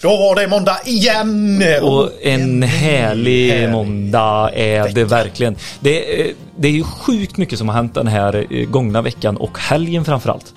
Då var det måndag igen! Och en härlig, härlig måndag är vecka. det verkligen. Det, är, det är ju sjukt mycket som har hänt den här eh, gångna veckan och helgen framförallt.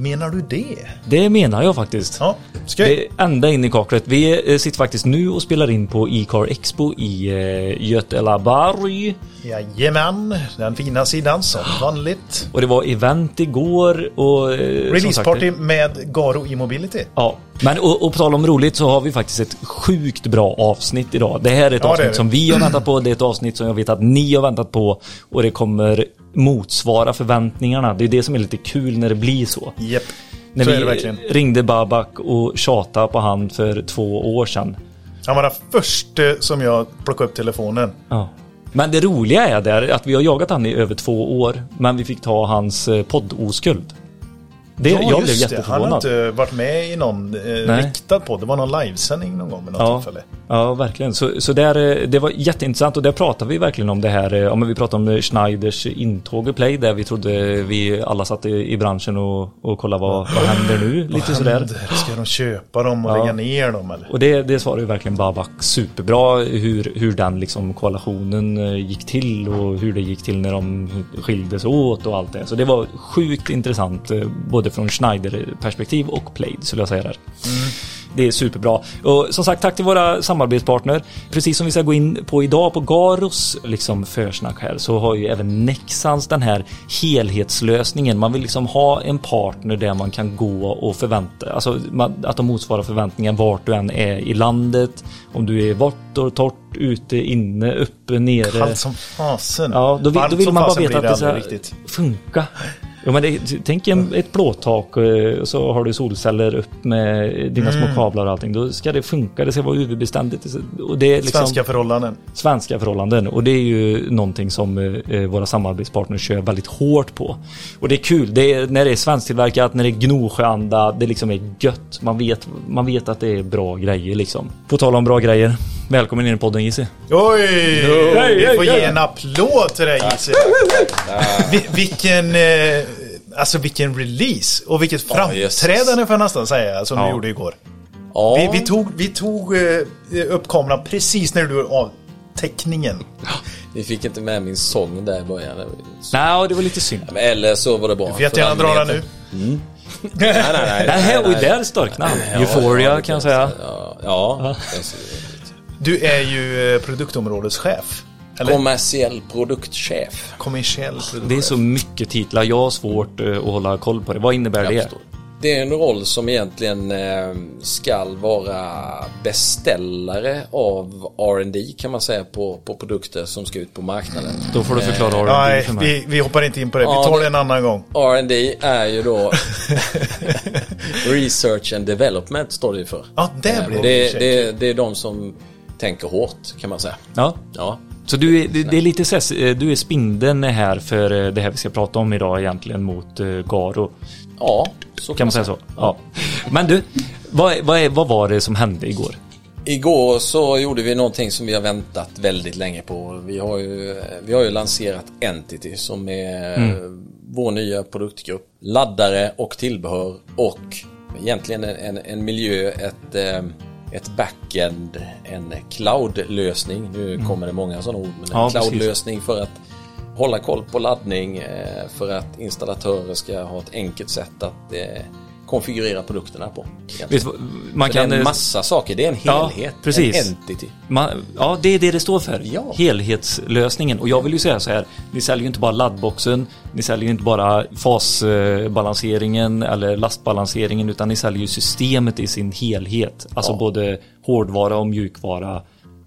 Menar du det? Det menar jag faktiskt. Ja, ska det ända in i kaklet. Vi eh, sitter faktiskt nu och spelar in på E-car Expo i eh, Götelaborg. Jajamän, den fina sidan som vanligt. Och det var event igår och... Eh, Releaseparty med Garo E-mobility. Ja, men och, och på tal om roligt så har vi faktiskt ett sjukt bra avsnitt idag. Det här är ett ja, avsnitt är som vi har väntat på. Det är ett avsnitt som jag vet att ni har väntat på. Och det kommer motsvara förväntningarna. Det är det som är lite kul när det blir så. Yep. När så vi ringde Babak och tjatade på han för två år sedan. Han var den första som jag plockade upp telefonen. Ja. Men det roliga är där att vi har jagat han i över två år, men vi fick ta hans eh, poddoskuld. Det, ja, jag blev jätteförvånad. Han har inte varit med i någon eh, riktad podd. Det var någon livesändning någon gång med något ja, tillfälle. Ja, verkligen. Så, så där, eh, det var jätteintressant och där pratade vi verkligen om det här. Ja, men vi pratade om Schneiders intåg i Play där vi trodde vi alla satt i, i branschen och, och kollade vad, vad händer nu? Lite vad sådär. Händer? Ska de köpa dem och ja. lägga ner dem eller? Och det, det svarade ju verkligen Babak superbra hur, hur den liksom koalitionen eh, gick till och hur det gick till när de skildes åt och allt det. Så det var sjukt intressant både från Schneider perspektiv och Plaid skulle jag säga där. Mm. Det är superbra. Och som sagt, tack till våra samarbetspartner. Precis som vi ska gå in på idag på Garos liksom försnack här så har ju även Nexans den här helhetslösningen. Man vill liksom ha en partner där man kan gå och förvänta, alltså att de motsvarar förväntningen vart du än är i landet. Om du är vart och torrt, ute, inne, uppe, nere. Kallt som fasen. Ja, då vill, då vill man bara veta att det ska funka. Ja, men det, tänk en, ett blåtak eh, och så har du solceller upp med dina mm. små kablar och allting. Då ska det funka, det ska vara UV-beständigt. Och det är liksom svenska förhållanden. Svenska förhållanden. Och det är ju någonting som eh, våra samarbetspartners kör väldigt hårt på. Och det är kul, det är, när det är svensktillverkat, när det är Gnosjöanda, det liksom är gött. Man vet, man vet att det är bra grejer liksom. På tal om bra grejer. Välkommen in i podden Jesse. Oj! Vi får ge en applåd till dig Vilken... Eh, alltså vilken release och vilket framträdande får jag nästan säga som ja. du gjorde igår. Ja. Vi, vi, tog, vi tog eh, upp kameran precis när du av teckningen. Vi fick inte med min sång där i början. Nej, det var lite synd. Eller så var det bra. Du får jättegärna dra den nu. Mm. nej, nej, nej. nej, nej, nej. Där storknade han. Euphoria kan jag säga. Ja, ja. Du är ju eh, produktområdeschef. Eller? Kommersiell produktchef. Kommersiell produktchef. Det är så mycket titlar. Jag har svårt eh, att hålla koll på det. Vad innebär jag det? Förstår. Det är en roll som egentligen eh, skall vara beställare av R&D kan man säga på, på produkter som ska ut på marknaden. Då får du förklara R&D Nej, för mig. Vi, vi hoppar inte in på det. Vi tar det en annan gång. R&D är ju då Research and Development står det för. Ja, det blir det. Det, det, det är de som tänker hårt kan man säga. Ja. ja. Så du är, det är lite så eh, du är spindeln här för eh, det här vi ska prata om idag egentligen mot uh, Garo. Ja, så kan man säga så. Ja. Men du, vad, vad, vad var det som hände igår? Igår så gjorde vi någonting som vi har väntat väldigt länge på. Vi har ju, vi har ju lanserat Entity som är mm. vår nya produktgrupp. Laddare och tillbehör och egentligen en, en miljö, ett ett backend, en cloud-lösning. Nu mm. kommer det många sådana ord, men en ja, cloud-lösning för att hålla koll på laddning, eh, för att installatörer ska ha ett enkelt sätt att eh, konfigurera produkterna på. Vet, man kan, det är en massa saker, det är en helhet, ja, precis. en entity. Man, ja, det är det det står för. Ja. Helhetslösningen. Och jag vill ju säga så här, ni säljer ju inte bara laddboxen, ni säljer ju inte bara fasbalanseringen eller lastbalanseringen, utan ni säljer ju systemet i sin helhet. Alltså ja. både hårdvara och mjukvara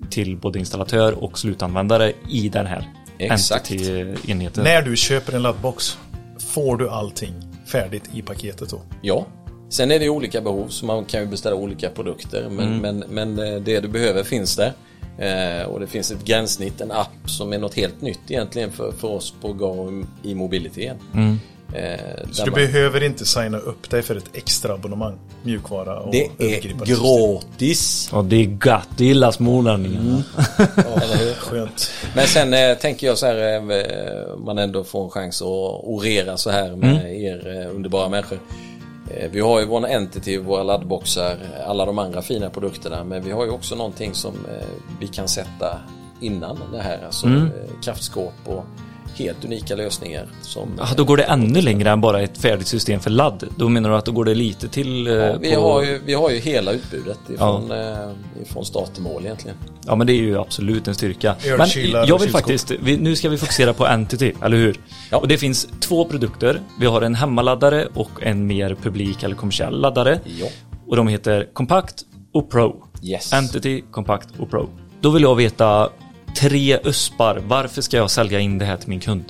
till både installatör och slutanvändare i den här Entity-enheten. När du köper en laddbox får du allting färdigt i paketet då? Ja. Sen är det olika behov så man kan ju beställa olika produkter men, mm. men, men eh, det du behöver finns där. Eh, och det finns ett gränssnitt, en app som är något helt nytt egentligen för, för oss på Go i Mobility. Mm. Eh, så du man... behöver inte signa upp dig för ett extra abonnemang? Mjukvara och Det är gratis! Och det är gött, det gillar smålänningarna. Mm. ja. Men sen eh, tänker jag så här, eh, man ändå får en chans att orera så här med mm. er eh, underbara människor. Eh, vi har ju vår Entity, våra laddboxar, alla de andra fina produkterna men vi har ju också någonting som eh, vi kan sätta innan det här. Alltså mm. kraftskåp och helt unika lösningar. Som, ja, då går det ännu längre än bara ett färdigt system för ladd. Då menar du att då går det lite till? Ja, vi, på... har ju, vi har ju hela utbudet ifrån, ja. ifrån start till mål egentligen. Ja men det är ju absolut en styrka. Men jag vill faktiskt, vi, nu ska vi fokusera på Entity, eller hur? Ja. Och det finns två produkter. Vi har en hemmaladdare och en mer publik eller kommersiell laddare. Ja. Och de heter Compact och Pro. Yes. Entity, Compact och Pro. Då vill jag veta tre USPar. Varför ska jag sälja in det här till min kund?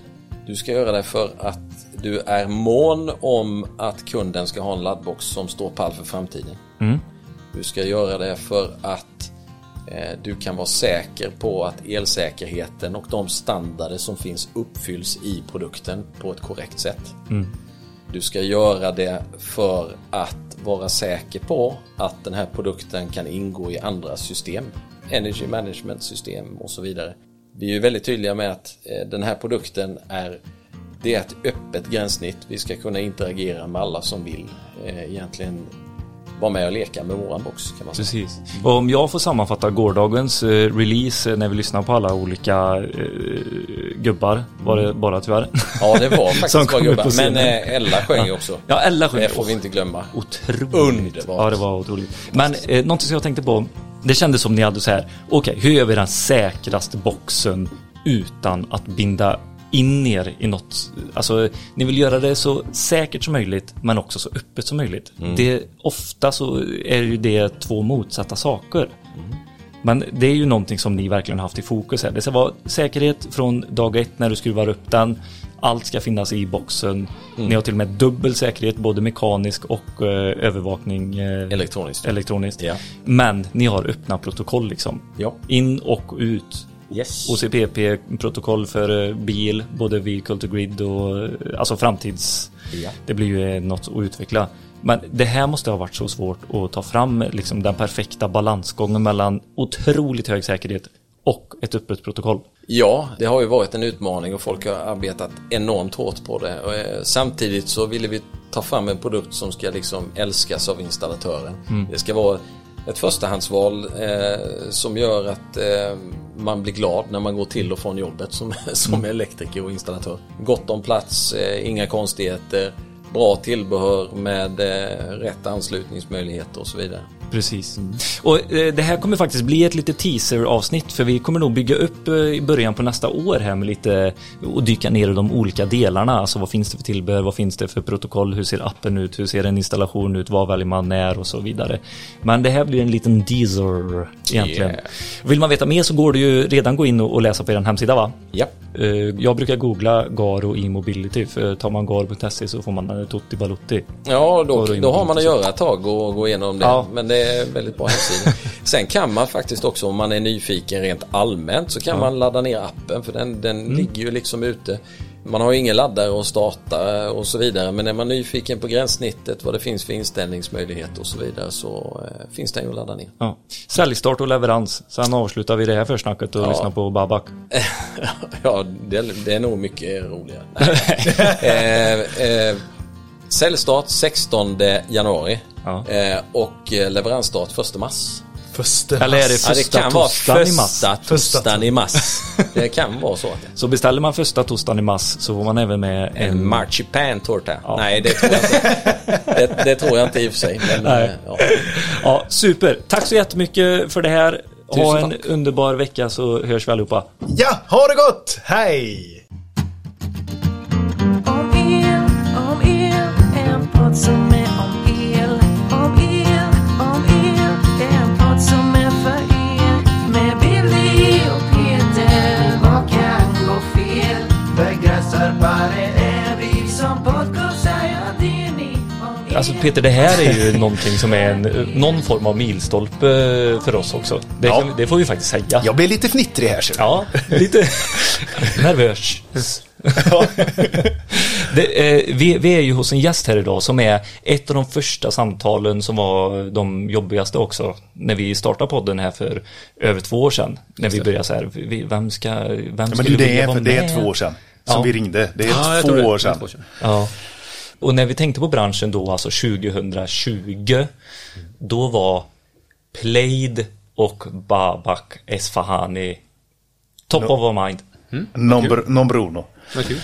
Du ska göra det för att du är mån om att kunden ska ha en laddbox som står pall för framtiden. Mm. Du ska göra det för att eh, du kan vara säker på att elsäkerheten och de standarder som finns uppfylls i produkten på ett korrekt sätt. Mm. Du ska göra det för att vara säker på att den här produkten kan ingå i andra system energy management system och så vidare. Vi är ju väldigt tydliga med att eh, den här produkten är det är ett öppet gränssnitt. Vi ska kunna interagera med alla som vill eh, egentligen vara med och leka med våran box. Kan man säga. Precis. Och om jag får sammanfatta gårdagens eh, release när vi lyssnar på alla olika gubbar var det bara tyvärr. Ja det var faktiskt bara gubbar. Men Ella sjöng ju också. Ja Ella sjöng. Det får vi inte glömma. Otroligt. Underbart. Ja det var otroligt. Men eh, någonting som jag tänkte på det kändes som ni hade så här, okej, okay, hur gör vi den säkraste boxen utan att binda in er i något, alltså ni vill göra det så säkert som möjligt men också så öppet som möjligt. Mm. Det, ofta så är ju det två motsatta saker. Mm. Men det är ju någonting som ni verkligen haft i fokus här. Det ska vara säkerhet från dag ett när du skruvar upp den. Allt ska finnas i boxen. Mm. Ni har till och med dubbel säkerhet, både mekanisk och uh, övervakning uh, elektroniskt. elektroniskt. Ja. Men ni har öppna protokoll liksom. Ja. In och ut. Yes. OCPP-protokoll för uh, bil, både vehicle to grid och alltså framtids... Ja. Det blir ju något att utveckla. Men det här måste ha varit så svårt att ta fram liksom den perfekta balansgången mellan otroligt hög säkerhet och ett öppet protokoll. Ja, det har ju varit en utmaning och folk har arbetat enormt hårt på det. Eh, samtidigt så ville vi ta fram en produkt som ska liksom älskas av installatören. Mm. Det ska vara ett förstahandsval eh, som gör att eh, man blir glad när man går till och från jobbet som, som mm. elektriker och installatör. Gott om plats, eh, inga konstigheter bra tillbehör med eh, rätt anslutningsmöjligheter och så vidare. Precis. Mm. Och eh, det här kommer faktiskt bli ett litet teaser-avsnitt för vi kommer nog bygga upp eh, i början på nästa år här med lite och dyka ner i de olika delarna. Alltså vad finns det för tillbehör, vad finns det för protokoll, hur ser appen ut, hur ser en installation ut, vad väljer man när och så vidare. Men det här blir en liten teaser egentligen. Yeah. Vill man veta mer så går det ju redan gå in och läsa på er hemsida va? Ja. Jag brukar googla Garo e-mobility för tar man garo.se så får man Tutti Balutti. Ja, då, då har man att göra ett tag och gå igenom det. Ja. Men det är väldigt bra hemsida. Sen kan man faktiskt också om man är nyfiken rent allmänt så kan ja. man ladda ner appen för den, den mm. ligger ju liksom ute. Man har ju ingen laddare att starta och så vidare men är man nyfiken på gränssnittet vad det finns för inställningsmöjligheter och så vidare så eh, finns den ju att ladda ner. Ja. Säljstart och leverans. Sen avslutar vi det här försnacket och ja. lyssnar på Babak. ja, det, det, är nog mycket roligare. eh, eh, Säljstart 16 januari ja. eh, och eh, leveransstart 1 mars. Första Eller är det första ja, det kan vara första torsdagen i mars. Det kan vara så. Så beställer man första torsdagen i mars så får man även med en... En marzipan-tårta. Ja. Nej, det tror jag inte. det, det, tror jag inte i och för sig. Men, Nej. Eh, ja. ja, super. Tack så jättemycket för det här. Ha en tack. underbar vecka så hörs vi allihopa. Ja, ha det gott! Hej! Podd som är om el, om el, om el. Det är en podd som är för er. Med Billy och Peter. Vad kan gå fel? Begränsarbare är vi som podcastar. Ja, det är ni. Alltså Peter, det här är ju någonting som är en, någon form av milstolpe för oss också. Det, ja. det får vi faktiskt säga. Jag blir lite fnittrig här. Så. Ja, lite nervös. det, eh, vi, vi, är ju hos en gäst här idag som är ett av de första samtalen som var de jobbigaste också. När vi startade podden här för över två år sedan. När vi började så här, vem ska, vem ja, men du, det, är, det är två år sedan som ja. vi ringde. Det är ja, två, år sedan. Ja. och när vi tänkte på branschen då, alltså 2020, då var Plaid och Babak Esfahani top no. of our mind. Mm. Non, non Bruno.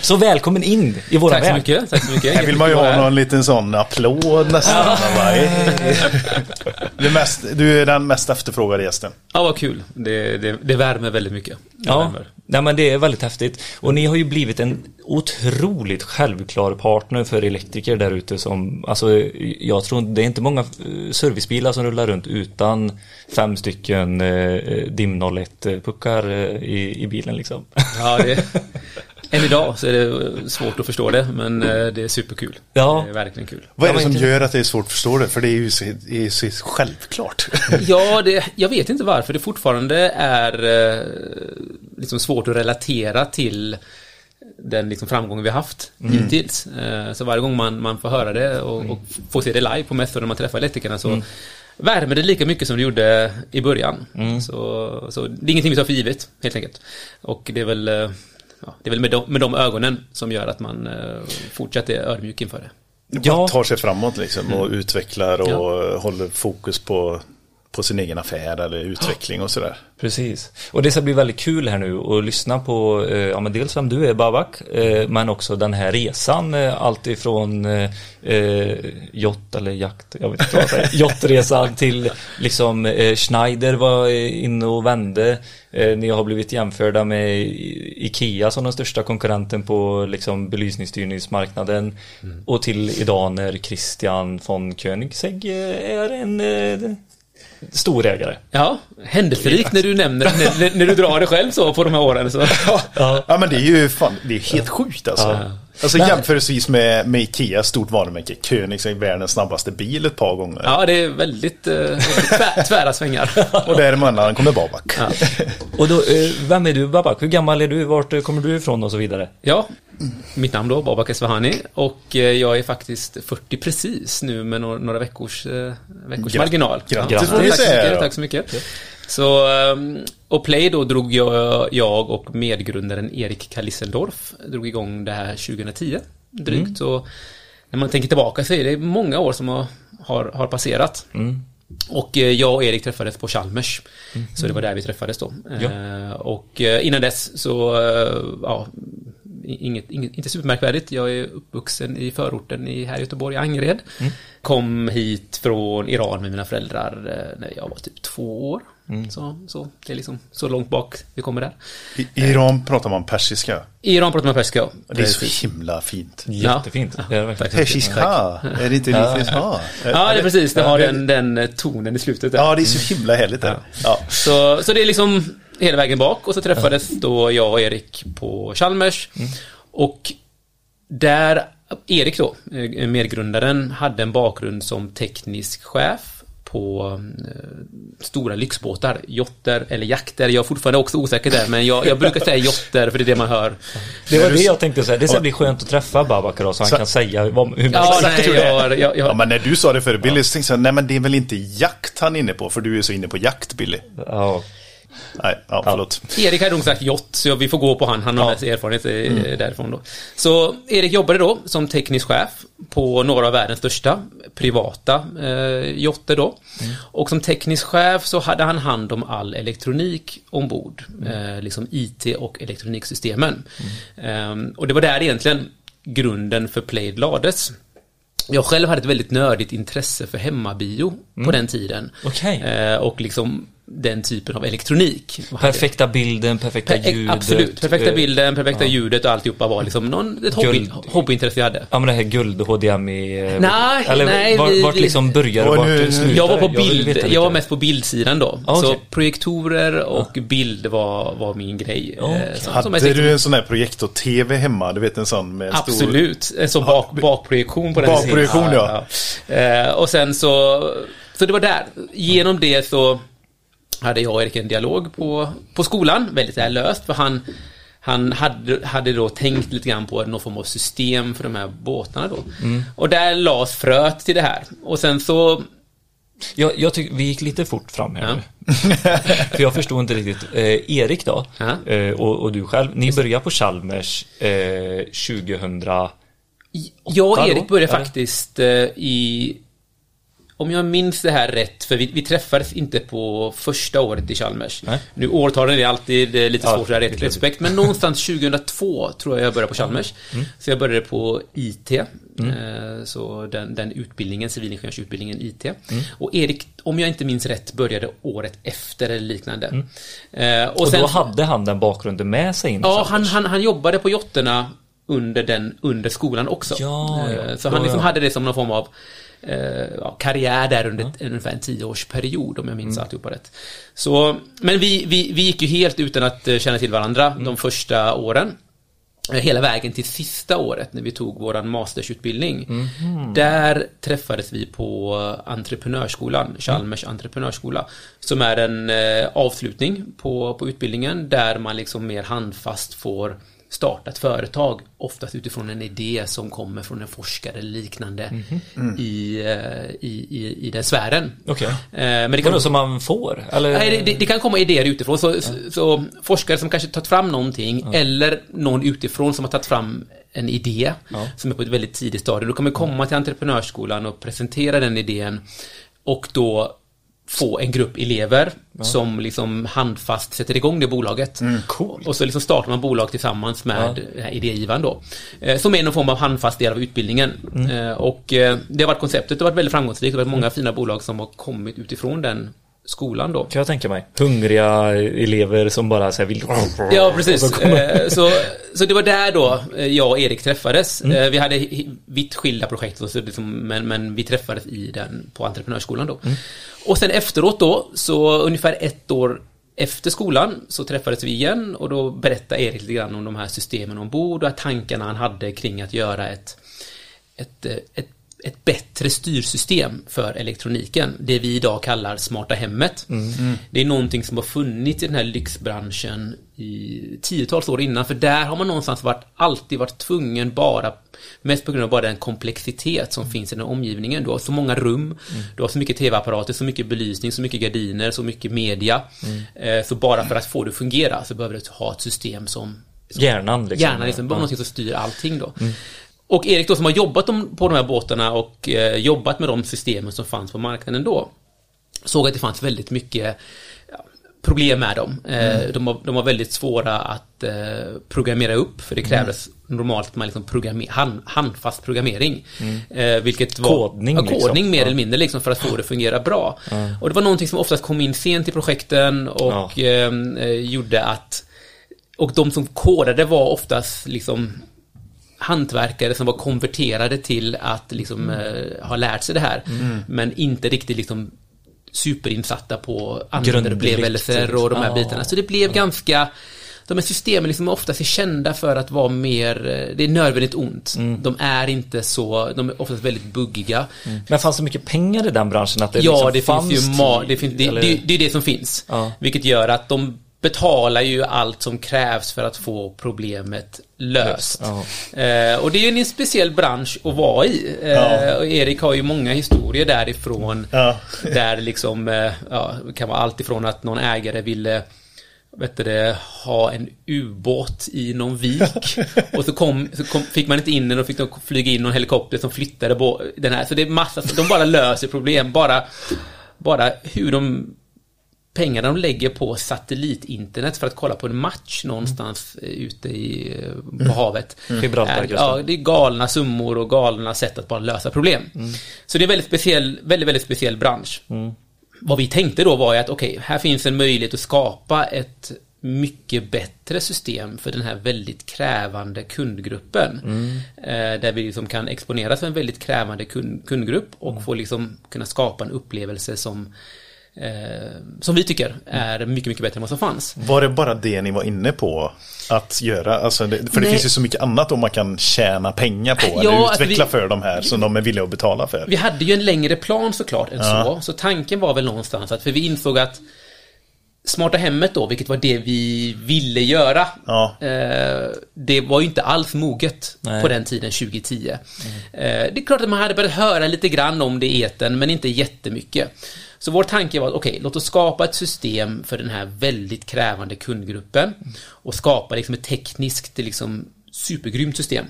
Så välkommen in i våra Tack så mycket. Tack så mycket. Här vill man ju ha någon liten sån applåd nästan. du, är mest, du är den mest efterfrågade gästen. Ja, vad kul. Det, det, det värmer väldigt mycket. Det ja, värmer. Nej, men det är väldigt häftigt. Och ni har ju blivit en otroligt självklar partner för elektriker där ute som, alltså jag tror det är inte många eh, servicebilar som rullar runt utan fem stycken eh, DIM 01 puckar eh, i, i bilen liksom. Ja, det, än idag så är det svårt att förstå det, men eh, det är superkul. Ja. Det är verkligen kul. Vad är det som gör att det är svårt att förstå det? För det är ju så, det är så självklart. ja, det, jag vet inte varför det fortfarande är eh, liksom svårt att relatera till den liksom framgången vi har haft mm. hittills. Eh, så varje gång man, man får höra det och, och får se det live på mässor när man träffar elektrikerna så mm. värmer det lika mycket som det gjorde i början. Mm. Så, så det är ingenting vi tar för givet, helt enkelt. Och det är väl ja, det är väl med de, med de ögonen som gör att man eh, fortsätter ödmjuk inför det. Ja. tar sig framåt liksom och mm. utvecklar och ja. håller fokus på på sin egen affär eller utveckling och sådär. Precis. Och det ska bli väldigt kul här nu att lyssna på, eh, ja men dels vem du är Babak, eh, men också den här resan, eh, allt ifrån eh, eh jott eller jakt, jag vet inte vad jag säger, jottresan till liksom eh, Schneider var inne och vände. Eh, ni har blivit jämförda med Ikea som den största konkurrenten på liksom belysningsstyrningsmarknaden mm. och till idag när Christian von Koenigsegg är en storägare. Ja, händelserikt när du nämner när, när, du drar det själv så på de här åren. Så. Ja. ja, men det är ju fan, det är helt sjukt alltså. Ja. Alltså jämförelsevis med, med Ikea, stort varumärke, Koenigsegg, världens snabbaste bil ett par gånger. Ja, det är väldigt eh, tvär, tvära svängar. och däremellan kommer Babak. Ja. Och då, eh, vem är du Babak? Hur gammal är du? Vart kommer du ifrån och så vidare? Ja, mitt namn då, Babak Esfahani. Och eh, jag är faktiskt 40 precis nu med några, några veckors, eh, veckors Gra marginal. Grattis får vi säga. Tack så mycket. Så, ehm, och Play då drog jag, jag och medgrundaren Erik Kalissendorf drog igång det här 2010 drygt. Mm. Så när man tänker tillbaka så är det många år som har, har, har passerat. Mm. Och eh, jag och Erik träffades på Chalmers. Mm. Så det var där vi träffades då. Ja. Eh, och eh, innan dess så, ja, inget, inget, inte supermärkvärdigt. Jag är uppvuxen i förorten i, här i Göteborg, Angered. Mm. Kom hit från Iran med mina föräldrar när jag var typ två år. Mm. Så, så det är liksom så långt bak vi kommer där. I Iran pratar man persiska? I Iran pratar man persiska. Det är så himla fint. Jättefint. Ja. Persiska, är det inte lite ja. ja, det är precis. Det har den, den tonen i slutet. Där. Ja, det är så himla härligt. Där. Ja. Så, så det är liksom hela vägen bak och så träffades då jag och Erik på Chalmers. Mm. Och där, Erik då, eh, medgrundaren, hade en bakgrund som teknisk chef på eh, stora lyxbåtar, jotter eller jakter. Jag är fortfarande också osäker där, men jag, jag brukar säga jotter för det är det man hör. Det var det jag tänkte säga. Det ska bli skönt att träffa Babakar då, så han så, kan säga hur ja, nej, jag, jag, jag, ja, men när du sa det för Billy, så tänkte jag, nej men det är väl inte jakt han är inne på, för du är så inne på jakt, Billy. Ja. Nej, ja, förlåt. Ja. Erik hade nog sagt jott, så vi får gå på han. Han har ja. mest erfarenhet eh, mm. därifrån då. Så Erik jobbade då som teknisk chef på några av världens största privata eh, jotter då. Mm. Och som teknisk chef så hade han hand om all elektronik ombord. Mm. Eh, liksom IT och elektroniksystemen. Eh, och det var där egentligen grunden för Plaid lades. Jag själv hade ett väldigt nördigt intresse för hemmabio mm. på den tiden. Okay. Eh, och liksom den typen av elektronik. Perfekta bilden, perfekta per ljudet. Absolut, perfekta bilden, perfekta ja. ljudet och alltihopa var liksom någon, ett hobby, hobbyintresse jag hade. Ja men det här guld HDMI. Eh, nej, eller nej. Vart, vi, vart liksom började och vart slutade? Jag var på bild, jag var mest på bildsidan då. Ah, okay. Så projektorer och ja. bild var, var min grej. Okay. Eh, som, hade som du en sån här projektor-TV hemma? Du vet en sån med Absolut, stor... en sån bak, bakprojektion på den Bakprojektion ja. ja. Eh, och sen så, så det var där. Genom det så hade jag och Erik en dialog på, på skolan, väldigt så här löst, för han han hade, hade då tänkt lite grann på någon form av system för de här båtarna då. Mm. Och där lades fröet till det här. Och sen så... Jag, jag tycker vi gick lite fort fram här ja. nu. för jag förstod inte riktigt. Eh, Erik då, ja. eh, och, och, du själv, ni började på Chalmers eh, 2000 Jag och Erik började faktiskt eh, i om jag minns det här rätt, för vi, vi träffades inte på första året i Chalmers. Nej. Nu årtalen är alltid eh, lite svårt att rätt respekt, men någonstans 2002 tror jag jag började på Chalmers. Mm. Så jag började på IT. Mm. Eh, så den, den utbildningen, civilingenjörsutbildningen IT. Mm. Och Erik, om jag inte minns rätt, började året efter eller liknande. Mm. Eh, och, och sen, då hade han den bakgrunden med sig in Ja, han, han, han jobbade på jotterna under, den, under skolan också. Ja, ja. Så han liksom ja. hade det som någon form av eh, karriär där under ja. ungefär en tioårsperiod om jag minns mm. alltihopa rätt. Så, men vi, vi, vi gick ju helt utan att eh, känna till varandra mm. de första åren. Eh, hela vägen till sista året när vi tog våran mastersutbildning. Mm. Där träffades vi på Entreprenörsskolan, Chalmers mm. entreprenörsskola. Som är en eh, avslutning på, på utbildningen där man liksom mer handfast får starta ett företag, oftast utifrån en idé som kommer från en forskare eller liknande mm -hmm. i, eh, i, i, i den sfären. Okay. Eh, men det kan vara som man får? Eller? Nej, det, det, kan komma idéer utifrån. Så, ja. så, forskare som kanske tagit fram någonting ja. eller någon utifrån som har tagit fram en idé ja. som är på ett väldigt tidigt stadium. Då kommer komma till entreprenörsskolan och presentera den idén och då få en grupp elever ja. som liksom handfast sätter igång det bolaget. Mm, cool. Och så liksom startar man bolag tillsammans med ja. idégivaren då. Eh, som är någon form av handfast del av utbildningen. Mm. Eh, och eh, det har varit konceptet, det har varit väldigt framgångsrikt. Det har varit många mm. fina bolag som har kommit utifrån den skolan då. Kan jag tänka mig. Hungriga elever som bara så vill... Ja, precis. Så, så, så, det var där då jag och Erik träffades. Mm. Vi hade vitt skilda projekt, så liksom, men, men vi träffades i den på entreprenörsskolan då. Mm. Och sen efteråt då, så ungefär ett år efter skolan så träffades vi igen och då berättade Erik lite grann om de här systemen ombord och tankarna han hade kring att göra ett, ett, ett ett bättre styrsystem för elektroniken. Det vi idag kallar smarta hemmet. Mm. mm. Det är någonting som har funnits i den här lyxbranschen i tiotals år innan. För där har man någonstans varit, alltid varit tvungen bara, mest på grund av bara den komplexitet som finns i den omgivningen. Du har så många rum, mm. du har så mycket tv-apparater, så mycket belysning, så mycket gardiner, så mycket media. Mm. Eh, så bara för att få det att fungera så behöver du ha ett system som Hjärnan liksom. Hjärnan liksom, bara ja. någonting som styr allting då. Mm. Och Erik då som har jobbat på de här båtarna och eh, jobbat med de systemen som fanns på marknaden då såg att det fanns väldigt mycket problem med dem. Eh, mm. De, var, de var väldigt svåra att eh, programmera upp för det mm. krävdes mm. normalt man liksom programmer, hand, handfast programmering. Mm. vilket var kodning, ja, kodning liksom. mer eller mindre liksom för att få det att fungera bra. Och det var någonting som oftast kom in sent i projekten och ja. eh, gjorde att och de som kodade var oftast liksom hantverkare som var konverterade till att liksom mm. eh, ha lärt sig det här. Mm. Men inte riktigt liksom superinsatta på användarupplevelser och de här ja. bitarna. Så det blev ja. ganska de här systemen liksom oftast är kända för att vara mer, eh, det är nödvändigt ont. Mm. De är inte så, de är oftast väldigt buggiga. Mm. Men fanns det mycket pengar i den branschen? Att det ja, liksom det fanns finns ju, det, finns, det, det, det, är det som finns. Ja. Vilket gör att de betalar ju allt som krävs för att få problemet löst. Yes. Eh, och det är ju en speciell bransch att vara i. Eh, ja. Erik har ju många historier därifrån. Ja. där liksom, eh, ja, det kan vara allt ifrån att någon ägare ville vet du, ha en ubåt i någon vik. och så, kom, så kom, fick man inte in den och fick de flyga in någon helikopter som flyttade den här. Så det är massa, de bara löser problem. Bara, bara hur de pengarna de lägger på satellitinternet för att kolla på en match någonstans mm. ute i, eh, på mm. havet. Mm. Är, ja, det är galna summor och galna sätt att bara lösa problem. Mm. Så det är en väldigt speciell, väldigt, väldigt speciell bransch. Mm. Vad vi tänkte då var ju att okej, okay, här finns en möjlighet att skapa ett mycket bättre system för den här väldigt krävande kundgruppen. Mm. Eh, där vi liksom kan exponeras för en väldigt krävande kund, kundgrupp och mm. få liksom kunna skapa en upplevelse som eh, som vi tycker är mycket, mycket bättre än vad som fanns. Var det bara det ni var inne på att göra? Alltså det, för Nej. det finns ju så mycket annat om man kan tjäna pengar på ja, eller utveckla vi, för de här som de är villiga att betala för. Vi hade ju en längre plan såklart än ja. så. Så tanken var väl någonstans att, för vi insåg att Smarta hemmet då, vilket var det vi ville göra. Ja. Eh, det var ju inte alls moget Nej. på den tiden, 2010. Mm. Eh, det är klart att man hade börjat höra lite grann om det i eten, men inte jättemycket. Så vår tanke var att okej, okay, låt oss skapa ett system för den här väldigt krävande kundgruppen och skapa liksom ett tekniskt, liksom supergrymt system.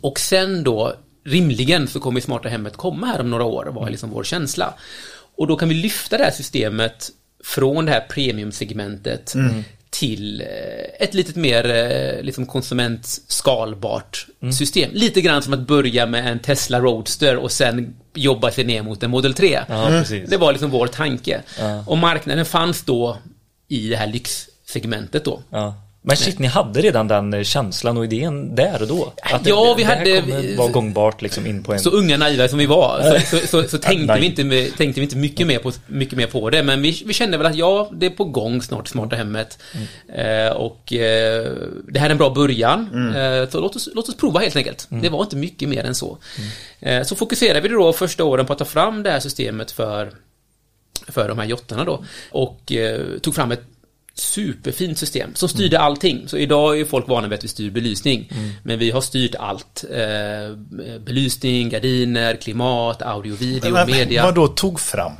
Och sen då, rimligen så kommer smarta hemmet komma här om några år, var liksom vår känsla. Och då kan vi lyfta det här systemet från det här premiumsegmentet mm. till eh, ett lite mer eh, liksom konsumentskalbart mm. system. Lite grann som att börja med en Tesla Roadster och sen jobba sig ner mot en Model 3. Ja, det var liksom vår tanke. Ja. Och marknaden fanns då i det här lyxsegmentet då. Ja. Men shit, ni hade redan den eh, känslan och idén där och då? Att ja, det, vi det hade... Kommer vara gångbart liksom in på en... Så unga naiva som vi var, så, så, så, så tänkte, vi inte, tänkte vi inte mycket mer på, mycket mer på det. Men vi, vi kände väl att ja, det är på gång snart, Smarta Hemmet. Mm. Eh, och eh, det här är en bra början. Mm. Eh, så låt oss, låt oss prova helt enkelt. Mm. Det var inte mycket mer än så. Mm. Eh, så fokuserade vi då första åren på att ta fram det här systemet för för de här jottarna då. Och eh, tog fram ett superfint system som styrde mm. allting. Så idag är folk vana vid att vi styr belysning. Mm. Men vi har styrt allt. Eh, belysning, gardiner, klimat, audio, video, men, media. Vad då tog fram?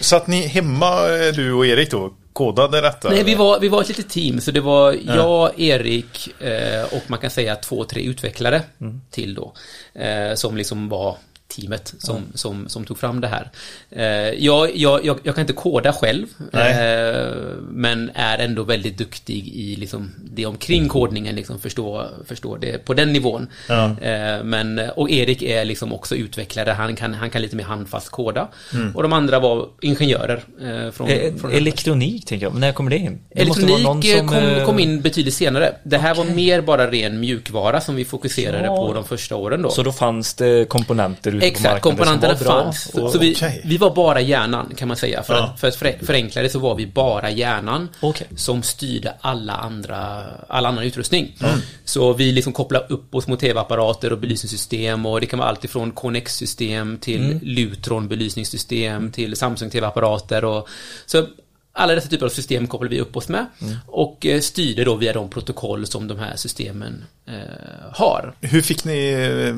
Så att ni hemma, eh, du och Erik då, kodade detta? Nej, vi var, vi var ett litet team. Så det var ja. jag, Erik eh, och man kan säga två, tre utvecklare mm. till då. Eh, som liksom var teamet som, mm. som, som tog fram det här. Eh, jag, jag, jag, jag, kan inte koda själv, eh, men är ändå väldigt duktig i liksom det omkring kodningen, liksom förstå, förstå det på den nivån. Ja. Eh, men, och Erik är liksom också utvecklare, han kan, han kan lite mer handfast koda. Mm. Och de andra var ingenjörer. Från, eh, från Elektronik tänker jag, men när kommer det in? Det Elektronik som, kom, kom, in betydligt senare. Det här okay. var mer bara ren mjukvara som vi fokuserade ja. på de första åren då. Så då fanns det komponenter ute Exakt, på marknaden komponenterna som var bra. fanns. Och, så vi, okay. vi var bara hjärnan kan man säga. För, ja. att, för att förenkla det så var vi bara hjärnan okay. som styrde alla andra, all annan utrustning. Mm. Så vi liksom kopplade upp oss mot tv-apparater och belysningssystem och det kan vara allt ifrån Connex-system till mm. Lutron belysningssystem till Samsung tv-apparater och så alla dessa typer av system kopplar vi upp oss med mm. och eh, styrde då via de protokoll som de här systemen eh, har. Hur fick ni eh,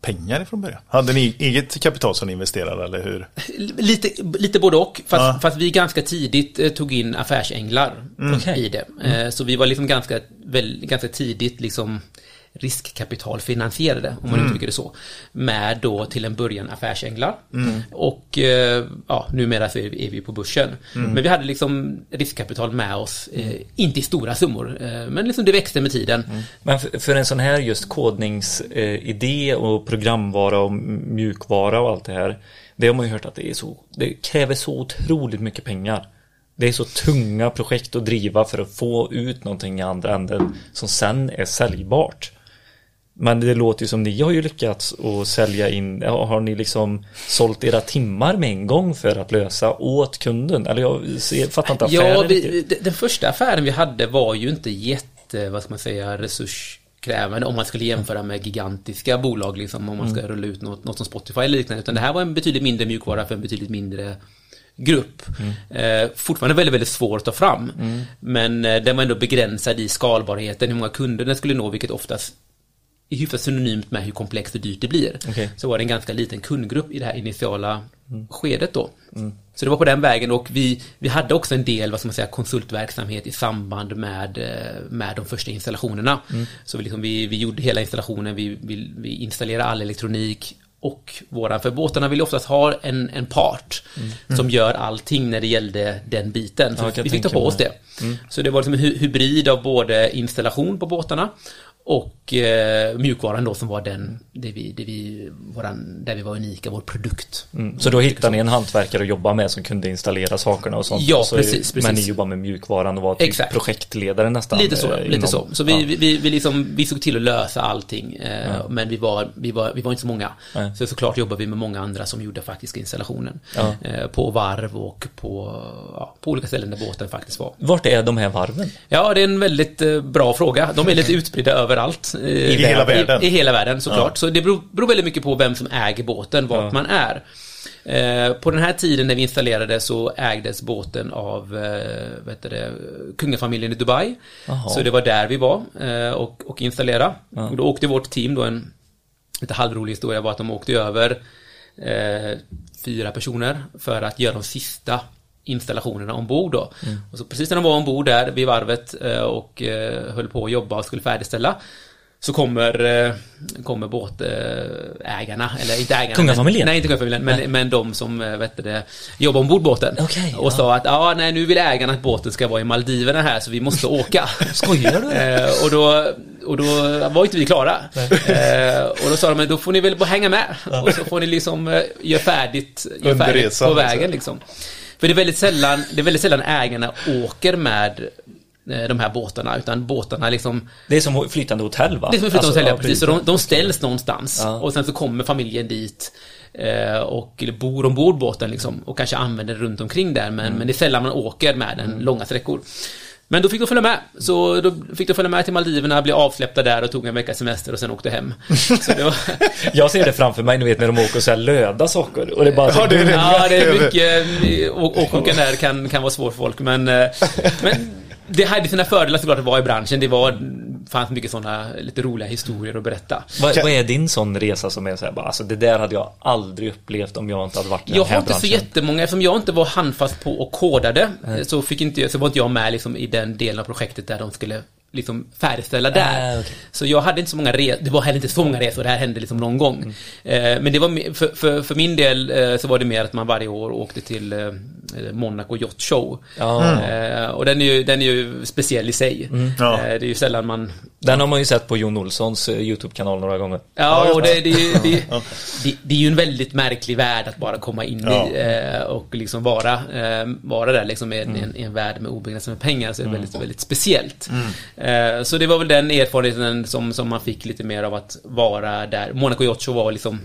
pengar ifrån början? Hade ni eget kapital som ni investerade eller hur? Lite, lite både och, fast, ja. fast vi ganska tidigt eh, tog in affärsänglar mm. i det. Mm. så vi var liksom ganska, väl, ganska tidigt liksom riskkapitalfinansierade, om man mm. uttrycker det så. Med då till en början affärsänglar. Mm. Och eh, ja, numera så är vi på börsen. Mm. Men vi hade liksom riskkapital med oss, eh, inte i stora summor, eh, men liksom det växte med tiden. Mm. Men för, för, en sån här just kodningsidé och programvara och mjukvara och allt det här. Det har man ju hört att det är så, det kräver så otroligt mycket pengar. Det är så tunga projekt att driva för att få ut någonting i andra änden som sen är säljbart. Men det låter ju som ni har ju lyckats att sälja in, har ni liksom sålt era timmar med en gång för att lösa åt kunden? Eller jag fattar inte affären Ja, vi, den första affären vi hade var ju inte jätte, vad ska man säga, resurskrävande om man skulle jämföra med gigantiska bolag, liksom om man ska mm. rulla ut något, något som Spotify eller liknande. Utan det här var en betydligt mindre mjukvara för en betydligt mindre grupp. Mm. Eh, fortfarande väldigt, väldigt svår att ta fram. Mm. Men eh, den var ändå begränsad i skalbarheten, hur många kunder den skulle nå, vilket oftast hyfsat synonymt med hur komplext och dyrt det blir. Okay. Så var det en ganska liten kundgrupp i det här initiala mm. skedet då. Mm. Så det var på den vägen och vi, vi hade också en del, vad ska man säga, konsultverksamhet i samband med, eh, med de första installationerna. Mm. Så vi, liksom, vi, vi gjorde hela installationen, vi, vi, vi installerade all elektronik och våra, för båtarna vill oftast ha en, en part mm. som gör allting när det gällde den biten. Så ja, vi fick ta på oss det. Mm. Så det var liksom en hybrid av både installation på båtarna och eh, mjukvaran då som var den, det vi, det vi, våran, där vi var unika, vår produkt. Mm. Så då hittade ni en hantverkare att jobba med som kunde installera sakerna och sånt? Ja, så precis, precis. Men ni jobbar med mjukvaran och var typ Exakt. projektledare nästan? Lite så, eh, lite så. Så vi, ja. vi, vi, liksom, vi såg till att lösa allting, eh, ja. men vi var, vi, var, vi var inte så många. Ja. Så såklart jobbar vi med många andra som gjorde faktiska installationen. Eh, på varv och på, på olika ställen där båten faktiskt var. Vart är de här varven? Ja, det är en väldigt eh, bra fråga. De är lite utspridda över överallt. I, I hela världen? I, I, hela världen såklart. Ja. Så det beror, beror, väldigt mycket på vem som äger båten, vart ja. man är. Eh, på den här tiden när vi installerade så ägdes båten av eh, vet det, kungafamiljen i Dubai. Aha. Så det var där vi var eh, och, och installera. Ja. Och då åkte vårt team då en lite halvrolig historia var att de åkte över eh, fyra personer för att göra de sista installationerna ombord då. Mm. Och så precis när de var ombord där vid varvet eh, och eh, höll på att jobba och skulle färdigställa så kommer, eh, kommer båtägarna, eller inte ägarna. Kungafamiljen? Nej, inte kungafamiljen, men, men de som vet det, jobbar ombord båten. Okej, och sa att ja, nej, nu vill ägarna att båten ska vara i Maldiverna här, så vi måste åka. Skojar du? Och, då, och då var inte vi klara. Och då sa de, men då får ni väl bara hänga med. Och så får ni liksom göra färdigt, gör färdigt på vägen liksom. För det är väldigt sällan, det är väldigt sällan ägarna åker med eh, de här båtarna, utan båtarna liksom Det är som flytande hotell va? det är som ett flyttande Alltså, hotell, ja, precis. Så de, de ställs någonstans Ja. och sen så kommer familjen dit eh, och eller bor ombord båten liksom och kanske använder det runt omkring där men, men det är sällan man åker med den långa sträckor. Men då fick de följa med. Så då fick de följa med till Maldiverna, blev avsläppta där och tog en veckas semester och sen åkte hem. Så det var, Jag ser det framför mig, ni vet när de åker och så här löda saker. Och det är bara så Ja, det är det. ja, det är mycket... å- Åksjukan där kan, kan vara svår för folk men, eh, men det hade sina fördelar såklart att vara i branschen. Det var, fanns mycket sådana lite roliga historier att berätta. Vad, vad är din sån resa som är så här, bara, alltså det där hade jag aldrig upplevt om jag inte hade varit i Jag den här har inte så branschen. jättemånga, eftersom jag inte var handfast på och kodade så, fick inte, så var inte jag med liksom, i den delen av projektet där de skulle liksom färdigställa där. Ah, okej. Så jag hade inte så många resor, det var heller inte så många resor, det här hände liksom någon gång. Mm. Eh, men det var, för, för, för min del eh, så var det mer att man varje år åkte till eh, Monaco Yacht Show. Ja. Eh, och den är, ju, den är ju speciell i sig. Mm. Ja. Eh, det är ju sällan man Den har man ju sett på Jon Olssons eh, YouTube-kanal några gånger. Ja, och det, det, är ju- det, det, det är ju en väldigt märklig värld att bara komma in i eh, och liksom vara, eh, vara där liksom i en, en, en värld med obegränsade pengar. Så det är väldigt, väldigt speciellt. Eh, så det var väl den erfarenheten som, som man fick lite mer av att vara där. Monaco Yacht Show var liksom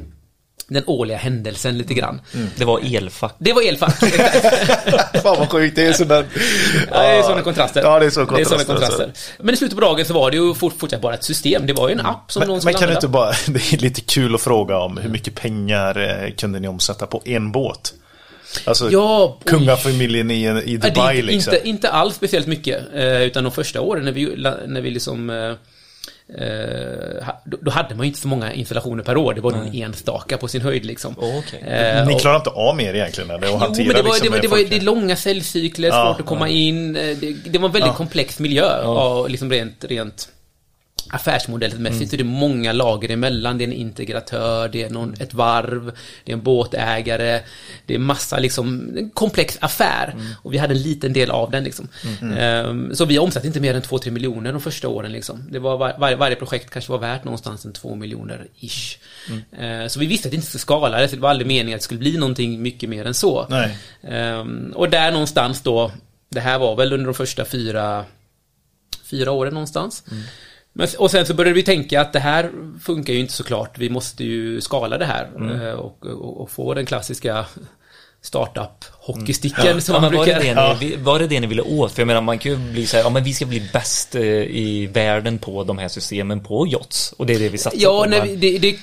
den årliga händelsen lite grann. Det var elfack. Det var elfack. Fan vad sjukt, det är sådana... Ja, det är sådana kontraster. Ja, det är så Det är sådana kontraster, kontraster. Men i slutet på dagen så var det ju fort, fortsatt bara ett system. Det var ju en app som Men, någon men skulle kan du använda. inte bara, det är lite kul att fråga om hur mycket pengar eh, kunde ni omsätta på en båt? Alltså Ja, kungafamiljen i, i Ja, det Dubai är liksom. inte, inte alls speciellt mycket. Eh, utan de första åren när vi, när vi liksom... Eh, eh, då, hade man ju inte så många installationer per år. Det var någon enstaka på sin höjd liksom. Okej. Eh, Ni och- klarar inte av mer egentligen? Eller? Att Jo, men det var, liksom det var, det var, det är långa säljcykler, Ja, svårt att komma in. eh, Det, det var en väldigt komplex miljö. Och liksom rent, rent affärsmodellmässigt Mm. så är det många lager emellan. Det är en integratör, det är någon, ett varv, det är en båtägare, det är massa liksom, en komplex affär. Mm. Och vi hade en liten del av den liksom. Ehm, så vi omsatte inte mer än 2-3 miljoner de första åren liksom. Det var var, varje, varje projekt kanske var värt någonstans en 2 miljoner ish. Mm. Ehm, så vi visste att det inte skulle skala det, var aldrig meningen att det skulle bli någonting mycket mer än så. Ehm, och där någonstans då, det här var väl under de första fyra, fyra åren någonstans. Men, och sen så började vi tänka att det här funkar ju inte såklart. Vi måste ju skala det här eh, och, och, och få den klassiska startup-hockeysticken som Ja, man men var, det brukar... det ni, var det det ni ville åt? För jag menar, man kan ju bli så här, ja men vi ska bli bäst eh, i världen på de här systemen på yachts. Och det är det vi satsar Ja, på. nej, det, det,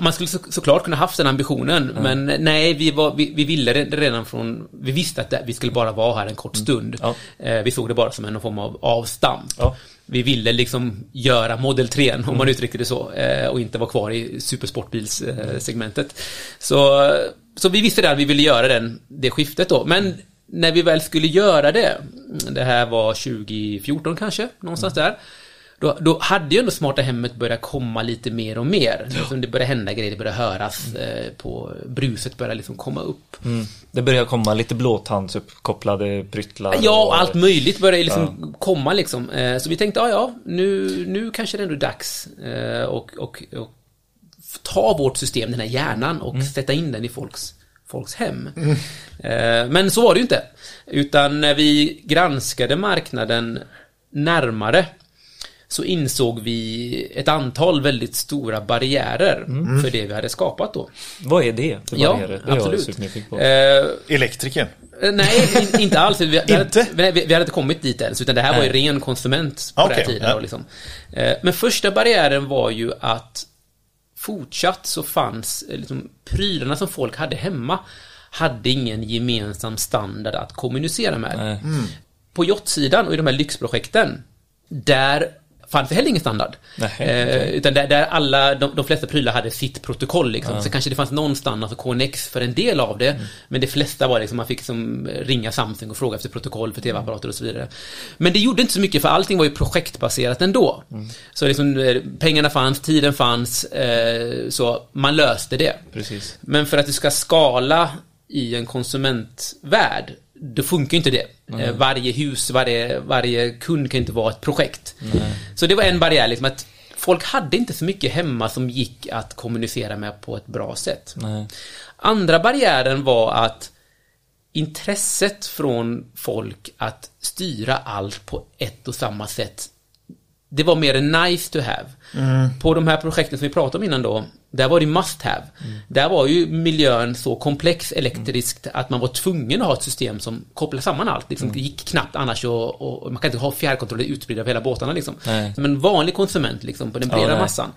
man skulle så, såklart kunna haft den ambitionen, men nej, vi, var, vi, vi ville det redan från... Vi visste att det, vi skulle bara vara här en kort stund. Ja. Eh, vi såg det bara som en form av avstamp. Ja. Vi ville liksom göra Model 3, om man uttrycker det så, eh, och inte vara kvar i supersportbilssegmentet. Så, så vi visste det att vi ville göra den, det skiftet då. Men när vi väl skulle göra det, det här var 2014 kanske, någonstans där. Då, då hade ju ändå Smarta Hemmet börjat komma lite mer och mer. Liksom det började hända grejer, det började höras eh, på bruset, började liksom komma upp. Mm. Det börjar komma lite blåtandsuppkopplade pryttlar. Ja, och allt möjligt började liksom komma liksom. Eh, Så vi tänkte, ja ja, nu, nu kanske det ändå är dags eh, och, och, och ta vårt system, den här hjärnan och sätta in den i folks, folks hem. Eh, Men så var det ju inte. Utan när vi granskade marknaden närmare så insåg vi ett antal väldigt stora barriärer för det vi hade skapat då. Vad är det? för Ja, barriärer? Jag absolut. Eh, Elektrikern. Eh, Nej, in, inte alls. Vi, vi, Inte? Hade, vi, vi hade inte kommit dit ens, utan det här var ju Nej. ren konsument på den Okej, här tiden. ja. Då, liksom. Eh, Men första barriären var ju att fortsatt så fanns eh, liksom, prylarna som folk hade hemma hade ingen gemensam standard att kommunicera med. Nej. På yachtsidan och i de här lyxprojekten, där fanns det heller ingen standard. Nej, eh, utan där, där alla, de, de flesta prylar hade sitt protokoll liksom. Så kanske det fanns någon standard, alltså KNX för en del av det. Men de flesta var liksom, man fick liksom ringa Samsung och fråga efter protokoll för tv-apparater och så vidare. Men det gjorde inte så mycket för allting var ju projektbaserat ändå. Så liksom, eh, pengarna fanns, tiden fanns, eh, så man löste det. Precis. Men för att det ska skala i en konsumentvärld, då funkar inte det. Eh, Varje hus, varje, varje kund kan inte vara ett projekt. Så det var en barriär, liksom att folk hade inte så mycket hemma som gick att kommunicera med på ett bra sätt. Nej. Andra barriären var att intresset från folk att styra allt på ett och samma sätt det var mer en nice to have. På de här projekten som vi pratade om innan då, där var det must have. Där var ju miljön så komplex elektriskt att man var tvungen att ha ett system som kopplar samman allt. Liksom, Det gick knappt annars och, och man kan inte ha fjärrkontroller utspridda över hela båtarna liksom. Nej. Som en vanlig konsument liksom, på den breda nej. massan.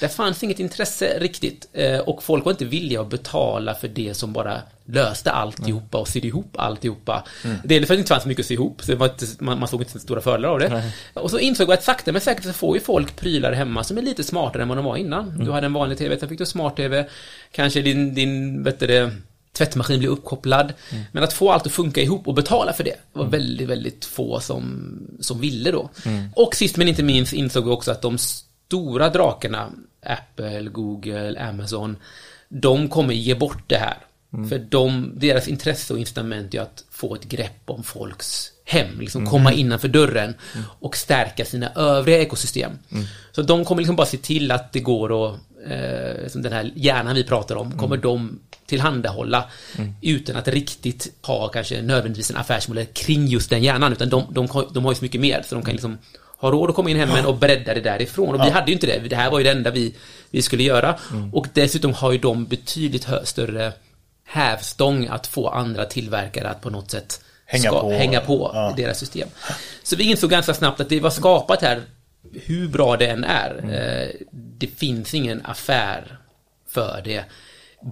Där fanns inget intresse riktigt eh, och folk var inte villiga att betala för det som bara löste alltihopa och sydde ihop alltihopa. Dels för att det inte fanns mycket att sy ihop, så inte, man, man såg inte så stora fördelar av det. Och så insåg jag att sakta men säkert så får ju folk prylar hemma som är lite smartare än vad de var innan. Du hade en vanlig TV, sen fick du smart-TV, kanske din, din vet det, tvättmaskin blir uppkopplad. Men att få allt att funka ihop och betala för det var väldigt, väldigt få som, som ville då. Och sist men inte minst insåg vi också att de stora drakarna, Apple, Google, Amazon, de kommer ge bort det här. För de, deras intresse och incitament är att få ett grepp om folks hem, liksom komma innanför dörren och stärka sina övriga ekosystem. Så de kommer liksom bara se till att det går att, eh, som den här hjärnan vi pratar om, kommer de tillhandahålla utan att riktigt ha kanske nödvändigtvis en affärsmodell kring just den hjärnan, utan de, de, har- de har ju så mycket mer, så de kan liksom ha råd att komma in hemmen och bredda det därifrån. Och vi hade ju inte det. Det här var ju det enda vi, vi skulle göra. Och dessutom har ju de betydligt större hävstång att få andra tillverkare att på något sätt Hänga på. hänga på Ja. deras system. Så vi insåg ganska snabbt att det var skapat här, hur bra det än är, eh, det finns ingen affär för det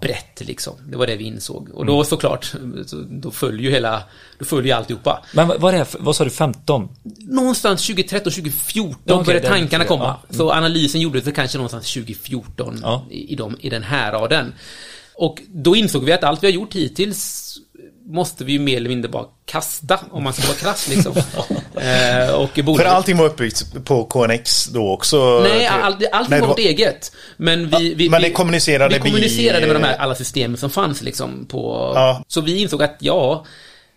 brett liksom. Det var det vi insåg. Och då såklart, så, då följer ju hela, då följer ju alltihopa. Men vad, är det vad sa du, 15? Någonstans 2013, 2014 Ja, okej, började tankarna komma. ja. Så analysen gjordes kanske någonstans 2014 Ja. i, de, i den här raden. Och då insåg vi att allt vi har gjort hittills måste vi ju mer eller mindre bara kasta, om man ska vara krass liksom. eh, och För bolaget- allting var uppbyggt på KNX då också? Nej, allt, allt Nej, var vårt eget. Men vi, vi, men vi, det kommunicerade vi kommunicerade vi- med de här alla systemen som fanns liksom på... Ja. Så vi insåg att ja,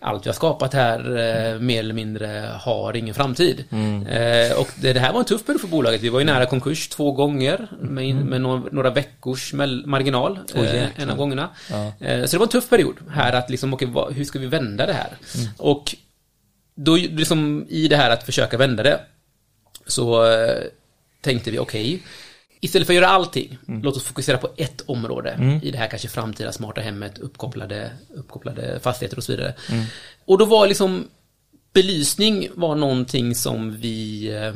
allt har skapat här eh, mer eller mindre har ingen framtid. Mm. Eh, och det, det här var en tuff period för bolaget. Vi var ju nära konkurs två gånger med, med några, några veckors marginal Oj, eh, en av gångerna. Eh, så det var en tuff period här att liksom, okej, vad, hur ska vi vända det här? Och då liksom i det här att försöka vända det så eh, tänkte vi okej, istället för att göra allting, låt oss fokusera på ett område i det här kanske framtida smarta hemmet, uppkopplade, uppkopplade fastigheter och så vidare. Och då var liksom Belysning var någonting som vi eh,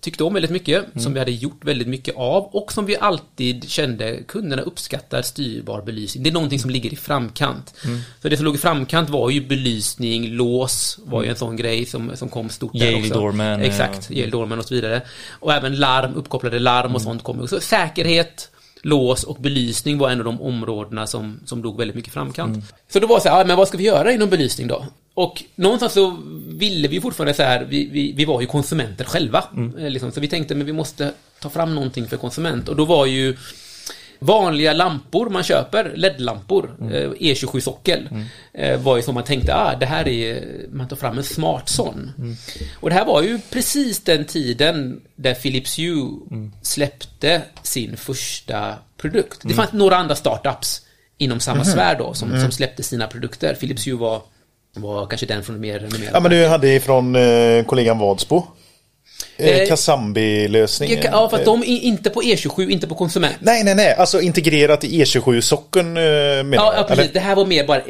tyckte om väldigt mycket, som vi hade gjort väldigt mycket av och som vi alltid kände kunderna uppskattar styrbar belysning. Det är någonting som ligger i framkant. Så det som låg i framkant var ju belysning, lås var ju en sån grej som, som kom stort där Yale också. Doorman, Exakt, Yale Doorman och så vidare. Och även larm, uppkopplade larm och sånt kom också. Säkerhet, lås och belysning var en av de områdena som, som låg väldigt mycket framkant. Så då var det så här, men vad ska vi göra inom belysning då? Och någonstans så ville vi fortfarande så här, vi, vi, vi var ju konsumenter själva. Eh, Liksom, så vi tänkte, men vi måste ta fram någonting för konsument. Och då var ju vanliga lampor man köper, LED-lampor, eh, E27-sockel, eh, var ju som man tänkte, ah, det här är, man tar fram en smart sån. Och det här var ju precis den tiden där Philips Hue släppte sin första produkt. Det fanns några andra startups inom samma sfär då, som, som släppte sina produkter. Philips Hue var, var kanske den från mer renommerade. Ja men du hade ifrån eh, kollegan Vadsbo. Eh, Eh, Kasambi-lösningen. Ja, för att de är inte på E27, inte på konsument. Nej, nej, nej. Alltså integrerat i E27-socken eh, menar Ja, ja precis. eller? Det här var mer bara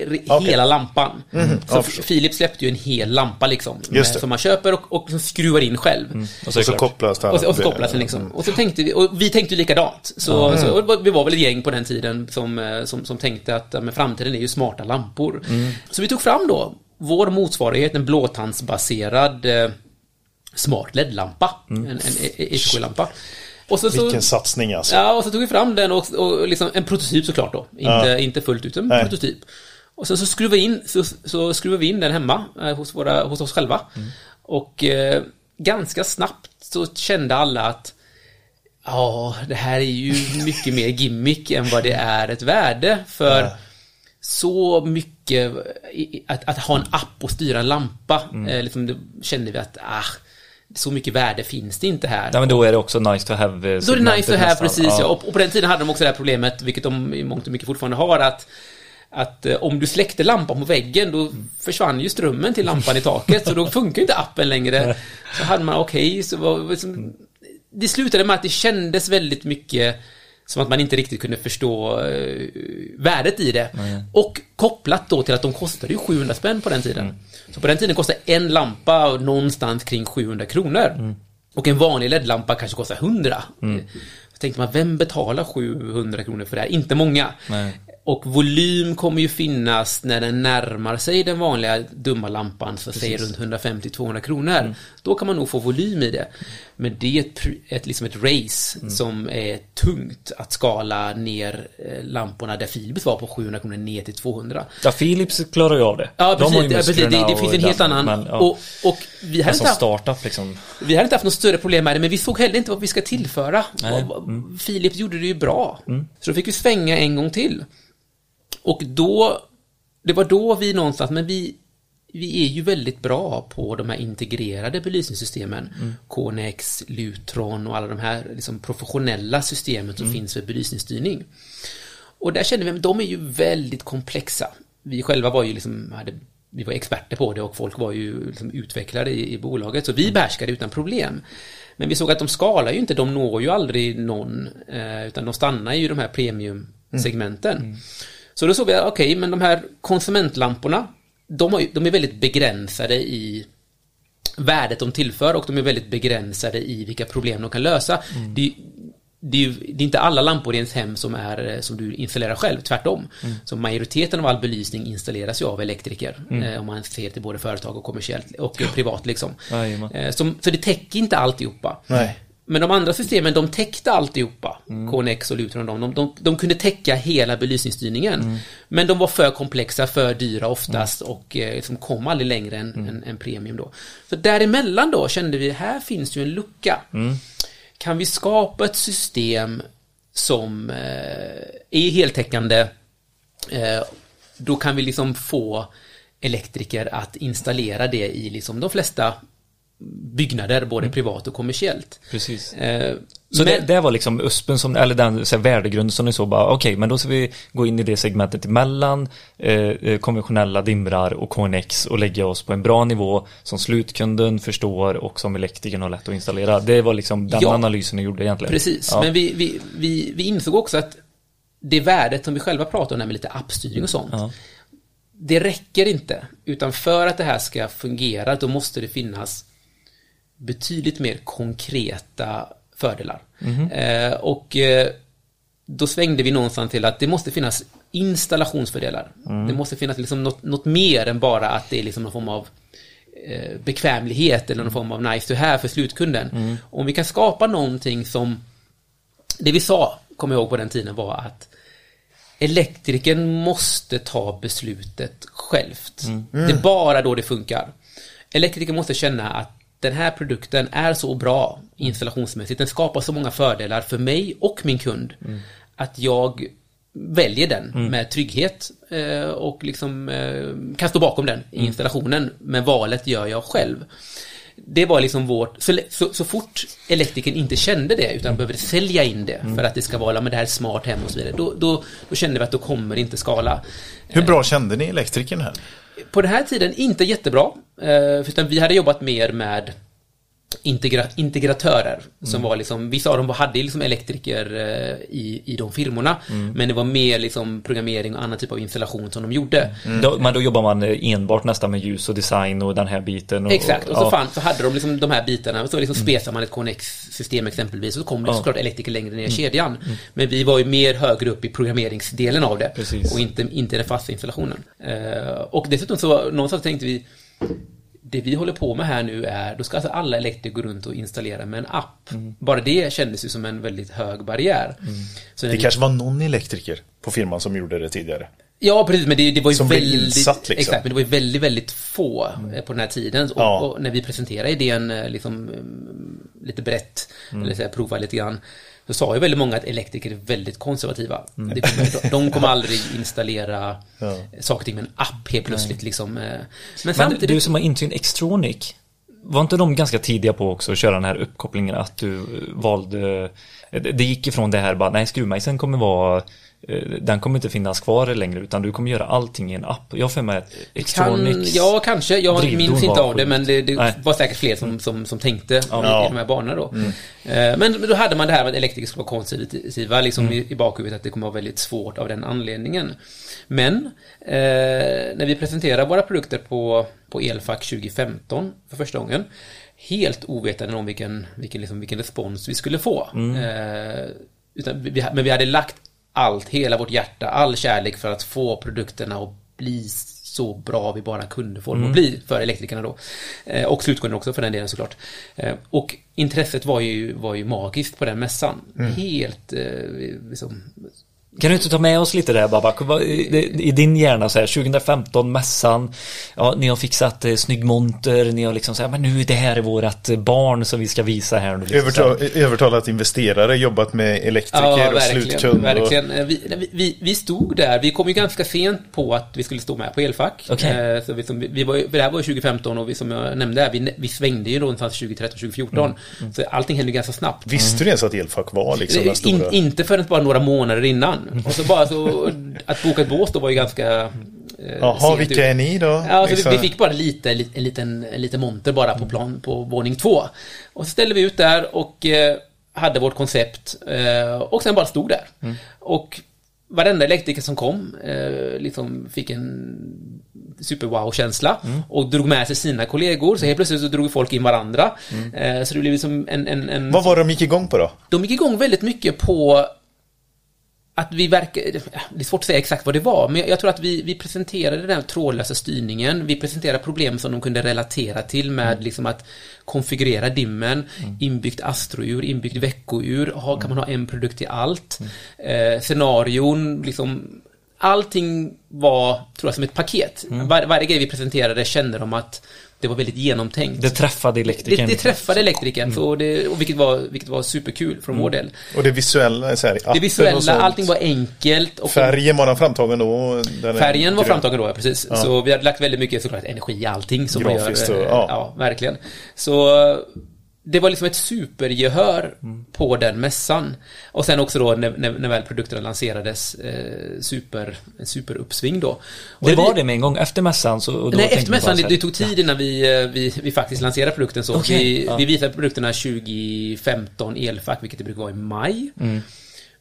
hela lampan. Så ja. Philips släppte ju en hel lampa liksom. Med-. Mm. Som man köper och, och skruvar in själv. Och så, Och så kopplas det Och så, och så kopplas den liksom. Och så tänkte vi, och vi tänkte ju likadant. Så, så och vi var väl ett gäng på den tiden som, eh, som, som tänkte att men framtiden är ju smarta lampor. Så vi tog fram då vår motsvarighet, en blåtandsbaserad eh, smart LED-lampa. Mm. En, en ETK-lampa. Och så, så, Vilken satsning alltså. Ja, och så tog vi fram den och, och liksom en prototyp såklart då. Inte, ja. inte fullt ut, en Nej. prototyp. Och sen så skruvade vi in, så, så skruvade vi in den hemma eh, hos, våra, hos oss själva. Mm. Och eh, ganska snabbt så kände alla att Ja, det här är ju mycket mer gimmick än vad det är ett värde. För ja. så mycket, att, att, ha en app och styra en lampa, mm. eh, liksom, kände vi att, ah, så mycket värde finns det inte här. Ja, men då är det också nice to have. Eh, då är det nice to have, nästan. precis. Ja. Och, och, på den tiden hade de också det här problemet, vilket de i mångt och mycket fortfarande har, att att eh, om du släckte lampan på väggen då försvann ju strömmen till lampan i taket så då funkar inte appen längre. Så hade man okej, okay, så var liksom, det slutade med att det kändes väldigt mycket som att man inte riktigt kunde förstå uh, värdet i det. Mm. Och kopplat då till att de kostade ju 700 spänn på den tiden. Mm. Så på den tiden kostade en lampa någonstans kring 700 kronor. Mm. Och en vanlig LED-lampa kanske kostar 100. Mm. Så tänkte man, vem betalar 700 kronor för det här? Inte många. Nej. Och volym kommer ju finnas när den närmar sig den vanliga dumma lampan, så säger runt 150-200 kronor. Mm. Då kan man nog få volym i det. Men det är ett, ett, liksom ett race mm. som är tungt att skala ner eh, lamporna där Philips var på 700 kronor ner till 200. Ja, Philips klarar ju av det. Ja, precis. De ja, precis. Det, det finns en helt annan. Men, ja. och, och vi hade inte haft, startup liksom. Vi hade inte haft något större problem med det, men vi såg heller inte vad vi ska tillföra. Mm. Philips gjorde det ju bra. Mm. Så då fick vi svänga en gång till. Och då, det var då vi någonstans, men vi, vi är ju väldigt bra på de här integrerade belysningssystemen. Mm. KNX, Lutron och alla de här liksom professionella systemen som mm. finns för belysningsstyrning. Och där kände vi att de är ju väldigt komplexa. Vi själva var ju liksom, hade, vi var experter på det och folk var ju liksom utvecklare i, i bolaget, så vi mm. behärskade utan problem. Men vi såg att de skalar ju inte, de når ju aldrig någon, eh, utan de stannar ju i de här premiumsegmenten. Mm. Så då såg vi, okej, okay, men de här konsumentlamporna, de, har, de är väldigt begränsade i värdet de tillför och de är väldigt begränsade i vilka problem de kan lösa. Mm. Det, det, är, det är inte alla lampor i ens hem som, är, som du installerar själv, tvärtom. Mm. Så majoriteten av all belysning installeras ju av elektriker. Mm. Eh, om man ser till både företag och kommersiellt och privat liksom. Eh, så, så det täcker inte alltihopa. Nej. Men de andra systemen, de täckte alltihopa. Mm. KNX och Lutron de, de, de, de kunde täcka hela belysningsstyrningen. Mm. Men de var för komplexa, för dyra oftast mm. och eh, liksom kom aldrig längre än, mm. än, än, premium då. Så däremellan då kände vi, här finns ju en lucka. Mm. Kan vi skapa ett system som eh, är heltäckande eh, då kan vi liksom få elektriker att installera det i liksom de flesta byggnader, både mm. privat och kommersiellt. Precis. Eh, så men, det, det, var liksom USPen som, eller den så här, värdegrund som ni såg bara, okej, okay, men då ska vi gå in i det segmentet emellan eh, eh konventionella dimrar och KNX och lägga oss på en bra nivå som slutkunden förstår och som elektrikern har lätt att installera. Det var liksom den ja, analysen ni gjorde egentligen. Precis, ja. men vi, vi, vi, vi insåg också att det värdet som vi själva pratar om, med lite appstyrning och sånt, ja. det räcker inte, utan för att det här ska fungera, då måste det finnas betydligt mer konkreta fördelar. Mm. Och eh, då svängde vi någonstans till att det måste finnas installationsfördelar. Mm. Det måste finnas liksom något, något, mer än bara att det är liksom någon form av eh, bekvämlighet eller någon form av nice to have för slutkunden. Mm. Om vi kan skapa någonting som det vi sa, kommer jag ihåg på den tiden, var att elektrikern måste ta beslutet självt. Mm. Det är bara då det funkar. Elektrikern måste känna att den här produkten är så bra installationsmässigt, den skapar så många fördelar för mig och min kund mm. att jag väljer den mm. med trygghet eh, och liksom eh, kan stå bakom den i mm. installationen, men valet gör jag själv. Det var liksom vårt, så, så, så fort elektrikern inte kände det utan behövde sälja in det mm. för att det ska vara, men det här är smart hem och så vidare, då, då, då kände vi att då kommer inte skala. Hur bra kände ni elektrikern här? På den här tiden inte jättebra. Eh, vi hade jobbat mer med integra integratörer mm. som var liksom, vissa av dem hade liksom elektriker eh, i, i de firmorna mm. men det var mer liksom programmering och annan typ av installation som de gjorde. Mm. Då, men då jobbar man enbart nästan med ljus och design och den här biten. Och, Exakt, och så, ja. fann, så hade de liksom de här bitarna så liksom mm. spesade man ett KNX-system exempelvis och så kom det ja. såklart elektriker längre ner i mm. kedjan. Mm. Men vi var ju mer högre upp i programmeringsdelen av det Precis. och inte, inte den fasta installationen. Uh, och dessutom så någonstans tänkte vi det vi håller på med här nu är, då ska alltså alla elektriker gå runt och installera med en app. Mm. Bara det kändes ju som en väldigt hög barriär. Mm. det vi... kanske var någon elektriker på firman som gjorde det tidigare. Ja, precis, men det, det var ju som väldigt... Insatt, liksom. Exakt, men det var ju väldigt, väldigt få mm. på den här tiden. Och, ja. och, när vi presenterade idén eh, liksom mm, lite brett, mm. eller så här, prova lite grann, så sa ju väldigt många att elektriker är väldigt konservativa. Mm. Kommer, de kommer aldrig installera ja. saker och ting med en app helt plötsligt. Liksom. Eh. Men, samtidigt... du som har Intune Extronic, var inte de ganska tidiga på också att köra den här uppkopplingen att du valde Det gick ifrån det här bara, nej skruvmejseln kommer vara den kommer inte finnas kvar längre utan du kommer göra allting i en app. Jag har för mig att Extronics kan, Ja, kanske. Jag minns inte av det men det, det var säkert fler som, som, som tänkte ja. i, de här banorna då. Mm. Eh, men då hade man det här med att elektriker skulle vara konservativa liksom mm. i, i bakhuvudet att det kommer vara väldigt svårt av den anledningen. Men eh, när vi presenterade våra produkter på, på Elfack 2015 för första gången helt ovetande om vilken, vilken, liksom, vilken respons vi skulle få. Mm. Eh, utan vi, men vi hade lagt allt, hela vårt hjärta, all kärlek för att få produkterna att bli så bra vi bara kunde få dem mm. att bli för elektrikerna då. Eh, och slutkunden också för den delen såklart. Eh, och intresset var ju, var ju magiskt på den mässan. Mm. Helt eh, liksom, kan du inte ta med oss lite där Babak? I din hjärna så här 2015 mässan Ja, ni har fixat eh, snygg monter Ni har liksom så här, men nu det här är vårat eh, barn som vi ska visa här nu. Liksom Övertal, övertalat investerare, jobbat med elektriker ja, och slutkund. Verkligen. Och... Vi, vi, vi, stod där, vi kom ju ganska sent på att vi skulle stå med på Elfack. Okay. Eh, så vi, som, vi var, det här var 2015 och vi, som jag nämnde, vi, vi svängde ju någonstans 2013, 2014. Mm. Mm. Så allting hände ganska snabbt. Visste du ens att Elfack var liksom den stora? In, inte förrän bara några månader innan. Och så bara så, att boka ett bås då var ju ganska eh, Jaha, vilka är ni då? Ja, alltså liksom. vi, vi, fick bara lite, en liten, en liten monter bara på plan på våning två. Och så ställde vi ut där och eh, hade vårt koncept eh, och sen bara stod där. Mm. Och varenda elektriker som kom eh, liksom fick en super-wow-känsla mm. och drog med sig sina kollegor. Så helt plötsligt så drog folk in varandra. Mm. Eh, så det blev liksom en, en, en... Vad var det de gick igång på då? De gick igång väldigt mycket på att vi verkar, det är svårt att säga exakt vad det var, men jag tror att vi, vi presenterade den trådlösa styrningen, vi presenterade problem som de kunde relatera till med mm. liksom att konfigurera dimmen, mm. inbyggt astrour, inbyggt veckour, ha, kan man ha en produkt till allt, mm. eh, scenarion, liksom allting var, tror jag, som ett paket. Mm. Var, varje grej vi presenterade kände de att det var väldigt genomtänkt. Det träffade elektrikern. Det, det träffade elektrikern, mm. så det, och vilket, var, vilket var superkul från mm. vår del. Och det visuella, så här, Det visuella, allting var enkelt. Och färgen var den framtagen då? färgen var framtagen då, ja, precis. Ja. Så vi hade lagt väldigt mycket såklart energi i allting som Grafiskt man gör. Och, ja. ja, verkligen. Så det var liksom ett supergehör mm. på den mässan. Och sen också då när, när, när väl produkterna lanserades, eh, super, superuppsving då. Och det var det med en gång, efter mässan så? nej, efter mässan, det, det, tog tid innan vi, eh, vi, vi faktiskt lanserade produkten så. Okay, vi, ja. vi visade produkterna 2015 elfack, vilket det brukar vara i maj. Mm.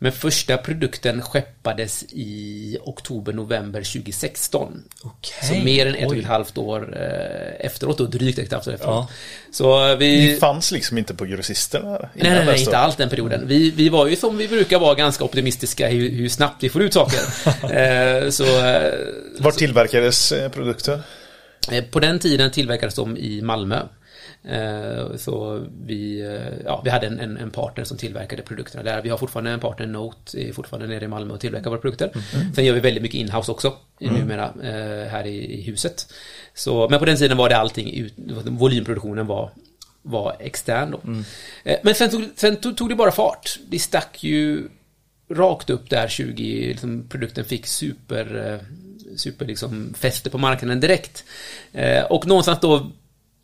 Men första produkten skeppades i oktober-november 2016. Okay. Så mer än ett och ett halvt år eh, efteråt och drygt ett halvt år efteråt. Ja. Så vi... Ni fanns liksom inte på grossisterna? Nej, nej, nej inte alls den perioden. Vi, vi var ju som vi brukar vara ganska optimistiska hur, hur snabbt vi får ut saker. eh, så, eh, Var tillverkades eh, produkter? Eh, på den tiden tillverkades de i Malmö. Eh, så vi, eh, ja, vi hade en, en, en, partner som tillverkade produkterna där. Vi har fortfarande en partner, Note, är fortfarande nere i Malmö och tillverkar våra produkter. Mm. Sen gör vi väldigt mycket inhouse också mm. numera eh, här i, i, huset. Så, men på den tiden var det allting, volymproduktionen var var extern då. Mm. Men sen, tog, sen tog, tog, det bara fart. Det stack ju rakt upp där 20, liksom, produkten fick super, super liksom fäste på marknaden direkt. Och någonstans då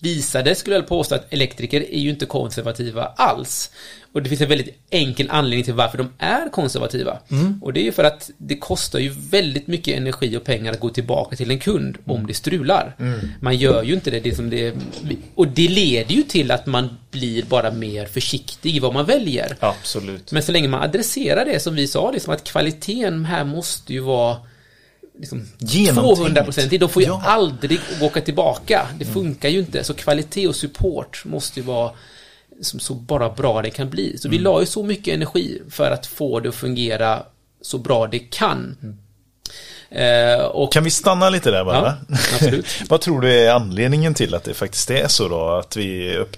visade, skulle jag påstå, att elektriker är ju inte konservativa alls. Och det finns en väldigt enkel anledning till varför de är konservativa. Mm. Och det är ju för att det kostar ju väldigt mycket energi och pengar att gå tillbaka till en kund mm. om det strular. Mm. Man gör ju inte det, det som det Och det leder ju till att man blir bara mer försiktig i vad man väljer. Absolut. Men så länge man adresserar det som vi sa, liksom att kvaliteten här måste ju vara liksom 200 procent. De får ju ja. aldrig åka tillbaka. Det funkar ju inte. Så kvalitet och support måste ju vara som så bara bra det kan bli. Så mm. vi la ju så mycket energi för att få det att fungera så bra det kan. Mm. Eh, och, kan vi stanna lite där bara? Ja. Vad tror du är anledningen till att det faktiskt är så då? Att vi upp,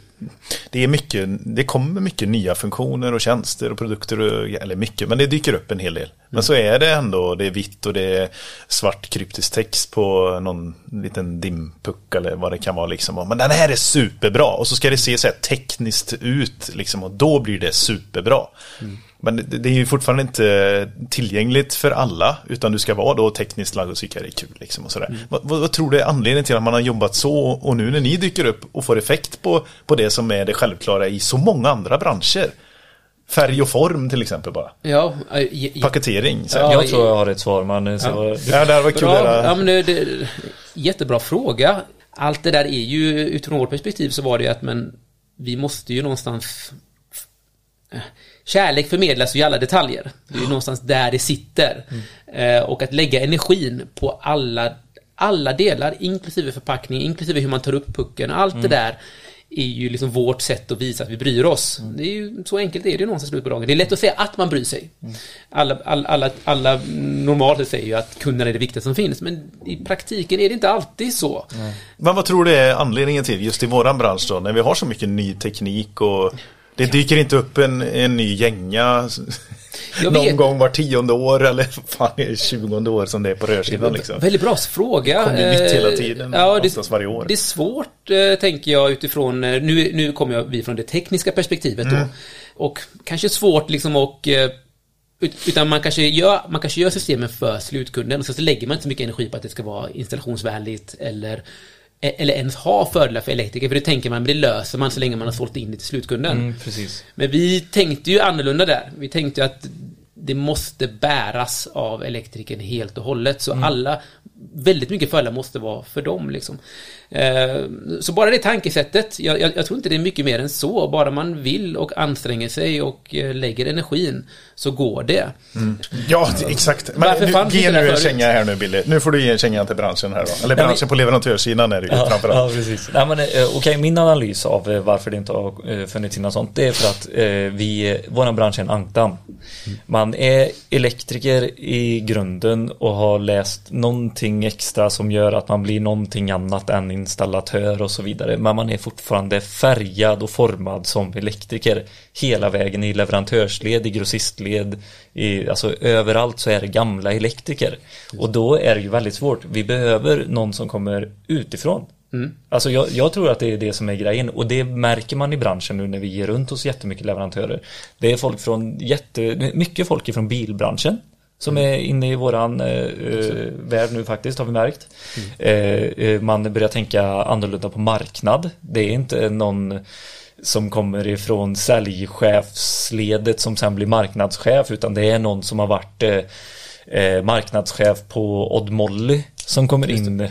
det, är mycket, det kommer mycket nya funktioner och tjänster och produkter, och, eller mycket, men det dyker upp en hel del. Men så är det ändå, det är vitt och det är svart kryptisk text på någon liten dimpuck eller vad det kan vara liksom. Men den här är superbra och så ska det se så tekniskt ut liksom och då blir det superbra. Mm. Men det är ju fortfarande inte tillgängligt för alla, utan du ska vara då tekniskt lagd och tycka det är kul. Liksom och sådär. Mm. Vad, vad, tror du är anledningen till att man har jobbat så och nu när ni dyker upp och får effekt på, på det som är det självklara i så många andra branscher? Färg och form till exempel bara. Ja, äh, Paketering. Ja, jag tror jag har ett svar men... Så... Ja, det var kul Bra, ja, men det, Jättebra fråga. Allt det där är ju, utifrån vårt perspektiv så var det ju att men vi måste ju någonstans Kärlek förmedlas ju i alla detaljer. Det är ju någonstans där det sitter. Mm. och att lägga energin på alla, alla delar, inklusive förpackning, inklusive hur man tar upp pucken, allt mm. det där är ju liksom vårt sätt att visa att vi bryr oss. Mm. Det är ju, så enkelt är det ju någonstans slut på dagen. Det är lätt att säga att man bryr sig. Mm. Alla, alla, alla, alla normalt säger ju att kunderna är det viktigaste som finns, men i praktiken är det inte alltid så. Mm. Men vad tror du är anledningen till, just i våran bransch då, när vi har så mycket ny teknik och det dyker inte upp en, en ny gänga någon gång var tionde år eller fan är det tjugonde år som det är på rörsidan liksom. Väldigt bra fråga. Det kommer nytt hela tiden, ja, det, varje år. Det är svårt eh, tänker jag utifrån, eh, nu, nu kommer jag vi från det tekniska perspektivet mm. då. Och kanske svårt liksom och eh, utan man kanske, gör, man kanske gör systemen för slutkunden och så lägger man inte så mycket energi på att det ska vara installationsvänligt eller eller ens ha fördelar för elektriker, för det tänker man, men det löser man så länge man har sålt in det till slutkunden. Mm. Men vi tänkte ju annorlunda där. Vi tänkte att det måste bäras av elektrikern helt och hållet. Så mm. alla, väldigt mycket fördelar måste vara för dem liksom. Eh, så bara det tankesättet, jag, jag, jag, tror inte det är mycket mer än så. Bara man vill och anstränger sig och eh, lägger energin så går det. Mm. Ja, exakt. Men Varför nu, ge nu en känga här nu Billy. Nu får du ge en känga till branschen här då. Eller branschen ja, men, på leverantörssidan är det ju ja, framförallt. Ja, precis. Ja, men, Okej, okay, min analys av varför det inte har funnits innan sånt, det är för att vi, våran bransch är en ankdamm. Mm. Man är elektriker i grunden och har läst någonting extra som gör att man blir någonting annat än installatör och så vidare. Men man är fortfarande färgad och formad som elektriker hela vägen i leverantörsled, i grossistled, i, alltså överallt så är det gamla elektriker. Och då är det ju väldigt svårt. Vi behöver någon som kommer utifrån. Mm. Alltså jag, jag, tror att det är det som är grejen och det märker man i branschen nu när vi ger runt oss jättemycket leverantörer. Det är folk från jätte, mycket folk från bilbranschen som mm. är inne i våran eh, eh, värld nu faktiskt har vi märkt. Mm. Eh, eh, man börjar tänka annorlunda på marknad. Det är inte någon som kommer ifrån säljchefsledet som sen blir marknadschef utan det är någon som har varit eh, eh marknadschef på Odd Molly som kommer in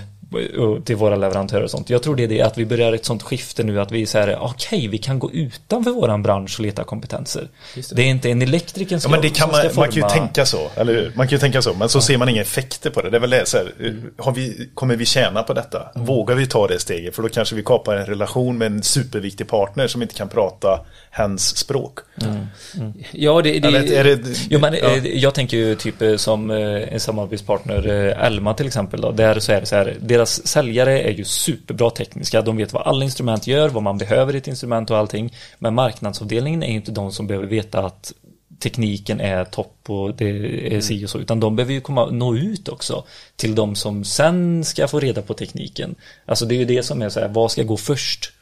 till våra leverantörer och sånt. Jag tror det är det att vi börjar ett sånt skifte nu att vi säger okej, okay, vi kan gå utanför våran bransch och leta kompetenser. Det. det. är inte en elektriker som, ja, men det kan man, forma... man kan ju tänka så, eller hur? Man kan ju tänka så, men så ja. ser man inga effekter på det. Det är väl det, så här, har vi, kommer vi tjäna på detta? Mm. Vågar vi ta det steget? För då kanske vi kapar en relation med en superviktig partner som inte kan prata hens språk. Mm. Mm. Ja, det, det, Eller, är det, jo, men, ja. Eh, jag tänker ju typ eh, som eh, en samarbetspartner Elma till exempel. Då, där så är det så här, deras säljare är ju superbra tekniska. De vet vad alla instrument gör, vad man behöver i ett instrument och allting. Men marknadsavdelningen är ju inte de som behöver veta att tekniken är topp och det är mm. si och så, utan de behöver ju komma nå ut också till de som sen ska få reda på tekniken. Alltså det är ju det som är så här, vad ska gå först?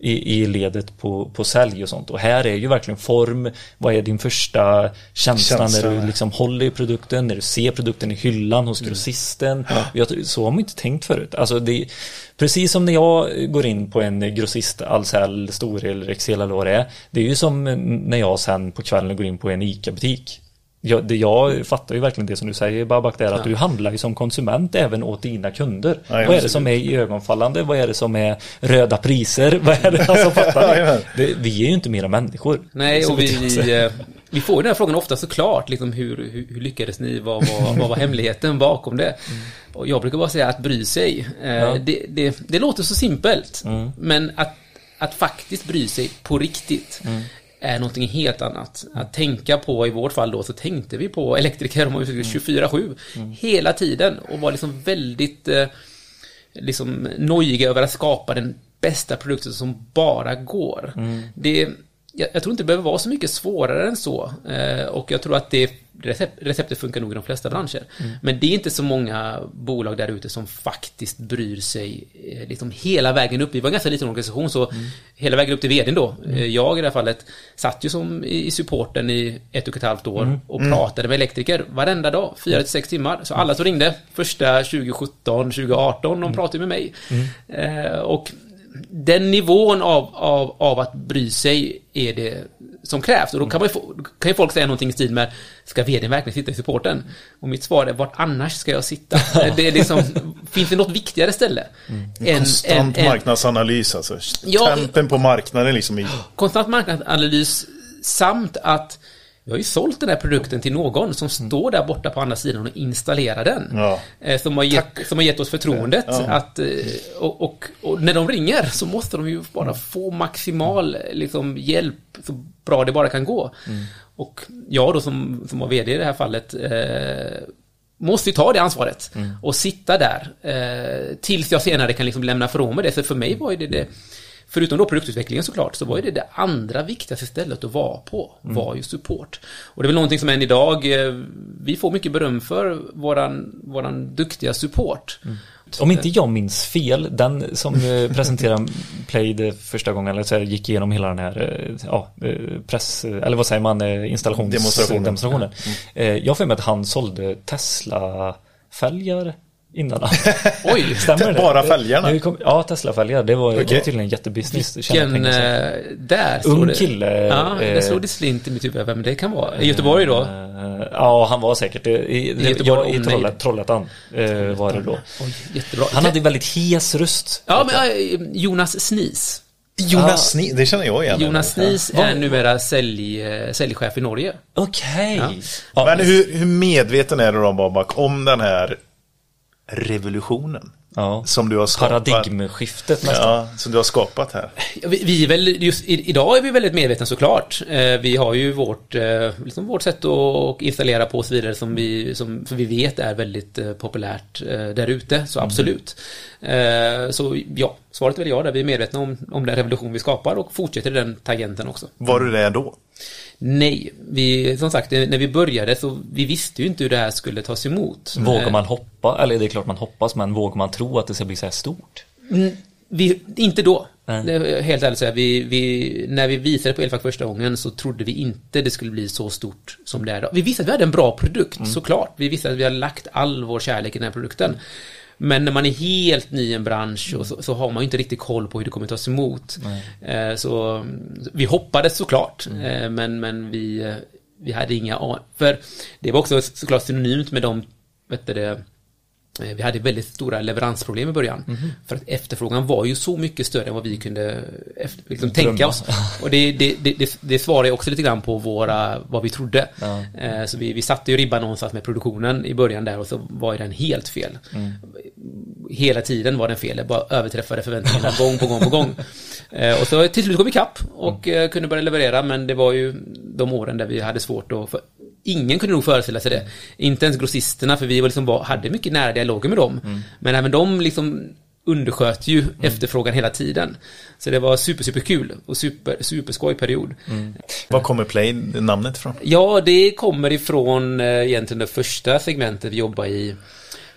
I, i ledet på, på sälj och sånt. Och här är ju verkligen form, vad är din första känsla, känsla. när du liksom håller i produkten, när du ser produkten i hyllan hos mm. grossisten. Mm. Så har man inte tänkt förut. Alltså det, precis som när jag går in på en grossist, Ahlsell, Storel, Rexel eller vad det är. Det är ju som när jag sen på kvällen går in på en ICA-butik. Jag, det, jag fattar ju verkligen det som du säger Babak, det är att ja. du handlar ju som konsument även åt dina kunder. Ja, vad är det som är i ögonfallande? Vad är det som är röda priser? Vad är det? Alltså, fattar ja, det, vi är ju inte mera människor. Nej, och vi, eh, vi får den här frågan ofta såklart, liksom hur, hur, hur lyckades ni? Vad var, vad var hemligheten bakom det? Mm. Och jag brukar bara säga att bry sig. Eh, det, det, det, låter så simpelt, mm. men att, att faktiskt bry sig på riktigt. Mm är någonting helt annat. Att tänka på, i vårt fall då, så tänkte vi på elektriker om 24-7 mm. hela tiden och var liksom väldigt eh, liksom nojiga över att skapa den bästa produkten som bara går. Mm. Det, jag, jag, tror inte det behöver vara så mycket svårare än så. Eh, och jag tror att det recept, receptet funkar nog i de flesta branscher. Mm. Men det är inte så många bolag där ute som faktiskt bryr sig eh, liksom hela vägen upp. Vi var en ganska liten organisation så mm. hela vägen upp till vdn då. Mm. Eh, jag i det här fallet satt ju som i supporten i ett och ett halvt år mm. och mm. pratade med elektriker varenda dag, fyra till sex timmar. Så alla som ringde första 2017, 2018, de mm. pratade med mig. Eh, och den nivån av, av, av att bry sig är det som krävs. Och då kan, man få, kan ju folk säga någonting i stil med Ska vdn verkligen sitta i supporten? Och mitt svar är vart annars ska jag sitta? det är liksom, finns det något viktigare ställe? Mm. Konstant en, marknadsanalys alltså. Ja, Tempen på marknaden liksom. I... Konstant marknadsanalys samt att jag har ju sålt den här produkten till någon som mm. står där borta på andra sidan och installerar den. Ja. Eh, som, har gett, som har gett oss förtroendet. Ja. Att, eh, och, och, och, när de ringer så måste de ju bara få maximal liksom, hjälp så bra det bara kan gå. Mm. Och jag då som, som var vd i det här fallet eh, måste ju ta det ansvaret mm. och sitta där eh, tills jag senare kan liksom lämna ifrån mig det. Så för mig var det det Förutom då produktutvecklingen såklart, så var ju det det andra viktigaste stället att vara på, mm. var ju support. Och det är väl någonting som än idag, eh, vi får mycket beröm för våran, våran duktiga support. Mm. Om inte jag minns fel, den som eh, presenterade Play första gången, eller så här, gick igenom hela den här eh, ja, press, eller vad säger man, installationsdemonstrationen. Demonstrationen. Mm. Jag får med att han sålde Tesla-fälgar innan. Oj, stämmer det? Bara fälgarna? Kom, ja, Tesla-fälgar. Det var, okay. det var tydligen en jättebusiness. Vilken, äh, där Ung kille. Ja, det eh, slog det slint i mitt huvud vem det kan vara. I Göteborg då? Äh, ja, han var säkert I, i, I, Göteborg, ja, i Trollhättan, Trollhättan äh, var det då. Oj, jättebra. Han hade väldigt hes röst. Ja, men Jonas Snis. Jonas ah, Snis, det känner jag igen. Jonas Snis är numera sälj, säljchef i Norge. Okej. Okay. Ja. Men hur, hur medveten är du då Babak om den här revolutionen. Ja. Som du har skapat. Paradigmskiftet nästan. Ja, som du har skapat här. Vi, vi är väl, just idag är vi väldigt medvetna såklart. Eh, vi har ju vårt, eh, liksom vårt sätt att installera på och så vidare som vi, som, som vi vet är väldigt eh, populärt där ute. Så mm. absolut. Mm. Så ja, svaret är väl ja, där vi är medvetna om, om den revolution vi skapar och fortsätter den tangenten också. Var du det då? Nej, vi, som sagt, när vi började så vi visste ju inte hur det här skulle tas emot. Vågar man hoppa, eller det är klart man hoppas, men vågar man tro att det ska bli så här stort? Mm, vi, inte då. Mm. Helt ärligt säga, vi, vi, när vi visade på Elfack första gången så trodde vi inte det skulle bli så stort som det är då. Vi visste att vi hade en bra produkt, mm. såklart. Vi visste att vi hade lagt all vår kärlek i den här produkten. Men när man är helt ny i en bransch och så, så, har man ju inte riktigt koll på hur det kommer tas emot. Eh, så vi hoppades såklart, mm. eh, men, men vi, eh, vi hade inga För det var också såklart synonymt med de, vet du, Eh, vi hade väldigt stora leveransproblem i början. Mm. För att efterfrågan var ju så mycket större än vad vi kunde efter, liksom, tänka oss. Och det, det, det, det svarar också lite grann på våra, vad vi trodde. Ja. Eh, så vi, vi satte ju ribban någonstans med produktionen i början där och så var ju den helt fel. Mm. Hela tiden var den fel, det bara överträffade förväntningarna gång på gång på gång. Eh, och så till slut kom vi kapp och mm. kunde börja leverera men det var ju de åren där vi hade svårt att ingen kunde nog föreställa sig det. Inte ens grossisterna, för vi var liksom var, hade mycket nära dialoger med dem. Mm. Men även de liksom undersköt ju mm. efterfrågan hela tiden. Så det var super, super kul och super, superskoj period. Mm. Var kommer Play namnet ifrån? Ja, det kommer ifrån eh, egentligen det första segmentet vi jobbade i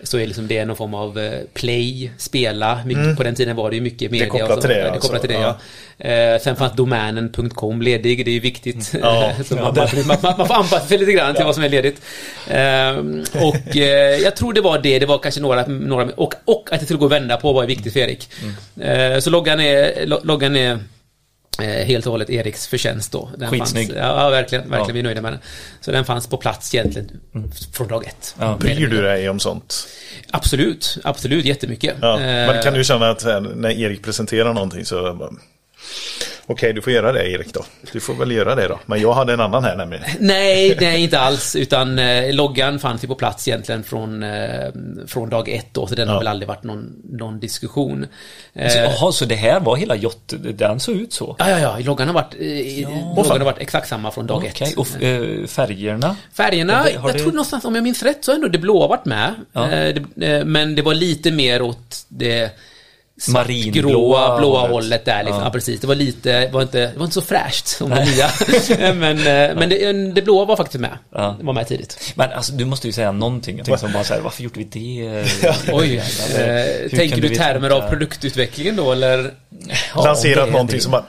så är liksom det någon form av eh, play, spela. Mycket, mm. På den tiden var det ju mycket media. Det kopplat till det. det kopplat till det ja. ja. Eh, sen fanns domänen.com ledig, det är ju viktigt. Mm. Ja, man, man, man, man, får anpassa sig lite grann till vad som är ledigt. Eh, och jag tror det var det, det var kanske några, några och, och att det skulle gå att vända på var viktigt för Erik. Mm. Så loggan är, loggan är helt och hållet Eriks förtjänst då. Den Skitsnygg. Fanns, ja, verkligen. Verkligen, ja. vi är nöjda med den. Så den fanns på plats egentligen mm. från dag ett. Ja. Bryr du dig om sånt? Absolut, absolut jättemycket. Ja. Men kan du känna att när Erik presenterar någonting så Okej, du får göra det Erik då. Du får väl göra det då. Men jag hade en annan här nämligen. Nej, nej inte alls. Utan eh, loggan fanns ju på plats egentligen från, eh, från dag ett då. Så den ja. har väl aldrig varit någon, någon diskussion. Eh, Jaha, så det här var hela Jott, den såg ut så? Ja, ja, ja. Loggan har varit, eh, ja. loggan har varit exakt samma från dag okay. ett. Och eh, färgerna? Färgerna, det, jag det... tror någonstans, om jag minns rätt, så har ändå det blåa varit med. Ja. Eh, det, eh, men det var lite mer åt det marinblåa blåa hållet där liksom. Ja. ja. precis. Det var lite, var inte, det var inte så fräscht som det nya. men eh, men det, det blåa var faktiskt med. Ja. Det var med tidigt. Men alltså du måste ju säga någonting. Jag tänkte som bara så här, varför gjorde vi det? Oj, eh, tänker du termer av produktutvecklingen då eller? Ja, Lanserat någonting som bara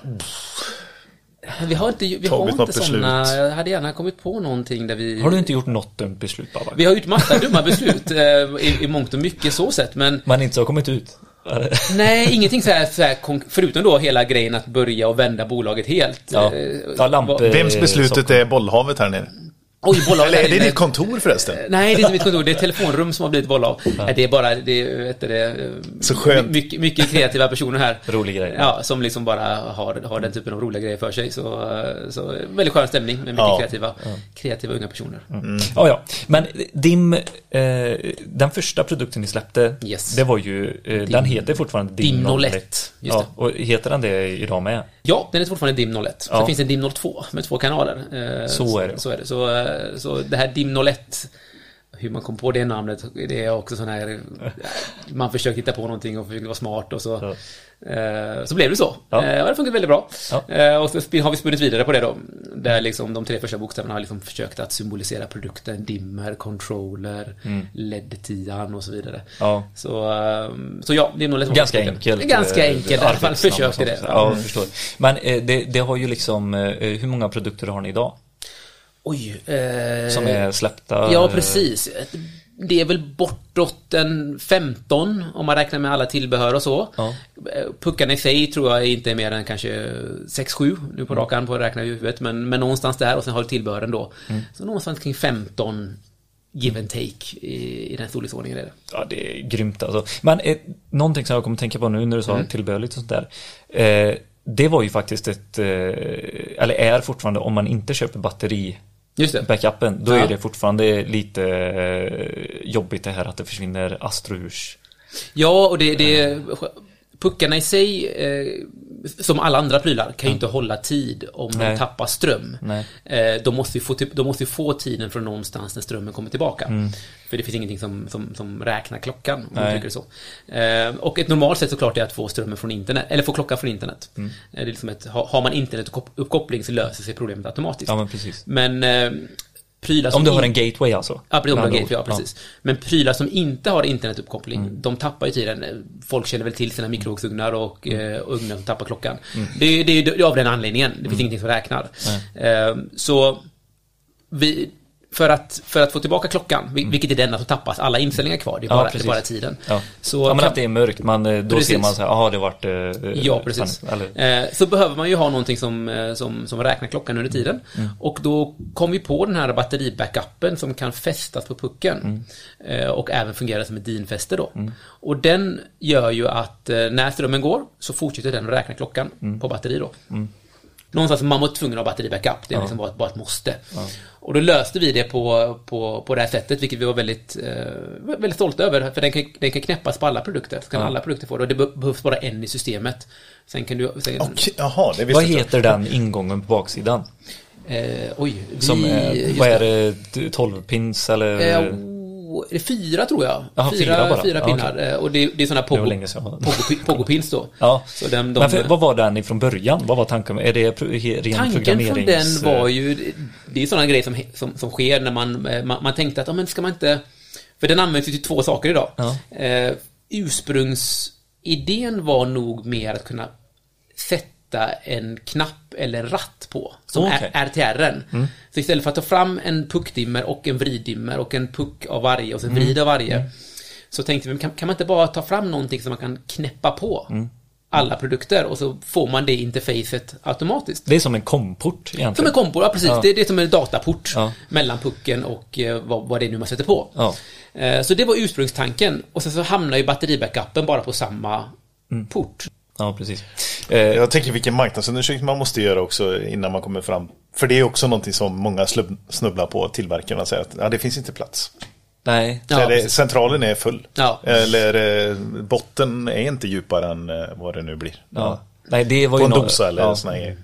vi har inte, vi har inte sådana, jag hade gärna kommit på någonting där vi... Har du inte gjort något dumt beslut Babak? Vi har gjort massa dumma beslut eh, i, i mångt och mycket så sett men... Man inte har kommit ut? Nej, ingenting så här, så här, förutom då hela grejen att börja och vända bolaget helt. Ja. Eh, lamp, Vems beslutet är bollhavet här nere? Oj, bollav. Eller är det ditt kontor förresten? Nej, det är inte mitt kontor. Det är ett telefonrum som har blivit bollav. Ja. Det är bara, det är, vet det, Så skönt. Mycket, mycket kreativa personer här. Rolig grej. Ja, som liksom bara har, har den typen av roliga grejer för sig. Så, så väldigt skön stämning med mycket ja. kreativa, kreativa unga personer. Mm. Ja, ja. Men DIM, eh, den första produkten ni släppte, yes. det var ju, eh, den heter fortfarande DIM, DIM 01. Ja, och heter den det idag med? Ja, den är fortfarande DIM 01. Ja. Sen finns det en DIM 02 med två kanaler. Eh, så är det. Så är det. Så, eh, så det här DIM 01 hur man kom på det namnet, det är också sån här Man försöker hitta på någonting och försöker vara smart och så ja. Eh, så blev det så. Ja. det har funkat väldigt bra. Ja. Och så har vi spunnit vidare på det då. Där liksom de tre första bokstäverna har liksom försökt att symbolisera produkten. Dimmer, controller, mm. LED-tian och så vidare. Ja. Så, så ja, det är nog liksom Ganska enkelt. Ganska enkelt i alla fall. Försökte det. Ja, jag förstår. Men det, det har ju liksom, hur många produkter har ni idag? Oj. Eh, som är släppta? Ja, precis. Det är väl bortåt en 15 om man räknar med alla tillbehör och så. Ja. Eh, puckarna i sig tror jag inte är mer än kanske 6-7 nu på mm. rakan på att räkna i huvudet. Men, men någonstans där och sen har du tillbehören då. Mm. Så någonstans kring 15 give and take i, i den storleksordningen är det. Ja, det är grymt alltså. Men eh, någonting som jag kommer tänka på nu när du sa mm. tillbehör lite sånt där. Eh, det var ju faktiskt ett, eh, eller är fortfarande om man inte köper batteri Just det. backupen, då ja. är det fortfarande lite eh, jobbigt det här att det försvinner astrours. Ja, och det, det puckarna i sig, eh, som alla andra prylar, kan ju inte hålla tid om Nej. de tappar ström. Eh, de, måste ju få, typ, de måste få tiden från någonstans när strömmen kommer tillbaka. Mm. För det finns ingenting som, som, som räknar klockan, om så. Eh, och ett normalt sätt såklart är att få strömmen från internet, eller få klockan från internet. Mm. Eh, det är liksom ett, har man internetuppkoppling så löser sig problemet automatiskt. Ja, men. Men eh, prylar som... Om du har en gateway alltså? Ja, precis, om du har gateway, ja, precis. Ja. Men prylar som inte har internetuppkoppling, mm. de tappar ju tiden. Folk känner väl till sina mikrovågsugnar och mm. eh, ugnar som tappar klockan. Mm. Det, det, det är av den anledningen. Det finns mm. ingenting som räknar. Eh, så vi, för att, för att få tillbaka klockan, mm. vilket är det enda som tappas. Alla inställningar kvar, det är bara, ja, det är bara tiden. Ja. Så, ja, men att det är mörkt, man, eh, då precis. ser man så här, jaha det vart... Eh, ja, precis. Fan, eh, så behöver man ju ha någonting som, eh, som, som räknar klockan under tiden. Mm. Och då kom vi på den här batteribackupen som kan fästas på pucken. Mm. Eh, och även fungera som ett dinfäste då. Mm. Och den gör ju att eh, när strömmen går så fortsätter den att räkna klockan mm. på batteri då. Mm någonstans man var tvungen att ha batteribackup. Det är liksom bara, bara ett måste. Och då löste vi det på, på, på det här sättet, vilket vi var väldigt, eh, väldigt stolta över. För den kan, den kan knäppas på alla produkter. Så kan ja. alla produkter få det. Och det behövs bara en i systemet. Sen kan du... Sen, okay, jaha, det Vad heter den ingången på baksidan? Eh, oj. Vi, Som, eh, vad är det? 12 pins eller? Eh, är det fyra tror jag. Aha, fyra, fyra, bara. fyra pinnar. Okay. Eh, och det, det är sådana pogo-pins då. Ja. Så den, de, Men för, vad var den ifrån början? Vad var tanken? Är det ren Tanken från den var ju, det är sådana grejer som, som, som sker när man, eh, man, man tänkte att, ja men ska man inte, för den används ju till två saker idag. Ja. Eh, ursprungsidén var nog mer att kunna sätta sätta en knapp eller ratt på, som okay. är RTRen. Mm. Så istället för att ta fram en puckdimmer och en vriddimmer och en puck av varje och sen mm. vrid av varje, mm. så tänkte vi, kan, kan, man inte bara ta fram någonting som man kan knäppa på? Mm. alla produkter och så får man det interfacet automatiskt. Det är som en komport egentligen. Som en komport, ja precis. Ja. Det, det, är som en dataport ja. mellan pucken och eh, vad, vad det är nu man sätter på. Ja. Eh, så det var ursprungstanken och sen så hamnar ju batteribackupen bara på samma mm. port. Ja, precis. Eh, jag tänker vilken marknadsundersökning man måste göra också innan man kommer fram. För det är också någonting som många snubblar på tillverkarna säger att ja, det finns inte plats. Nej. Ja, det, centralen är full. Ja. Eller eh, botten är inte djupare än eh, vad det nu blir. Ja. Nej, det var på en dosa eller ja. grejer.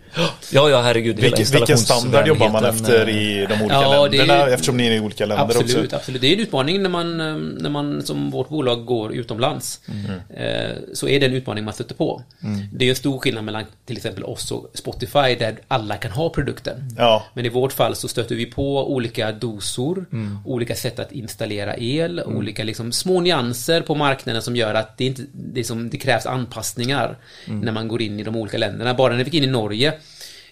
Ja, ja, herregud. Vilken, vilken standard jobbar man efter i de olika ja, länderna? Ju, eftersom ni är i olika länder absolut, också. Absolut, det är en utmaning när man, eh, när man som vårt bolag går utomlands. Mm. Eh, så är det en utmaning man stöter på. Mm. Det är en stor skillnad mellan till exempel oss och Spotify där alla kan ha produkten. Ja. Men i vårt fall så stöter vi på olika dosor, mm. olika sätt att installera el, mm. olika liksom små nyanser på marknaden som gör att det, inte, det, som, det krävs anpassningar mm. när man går in i de olika länderna. Bara när vi gick in i Norge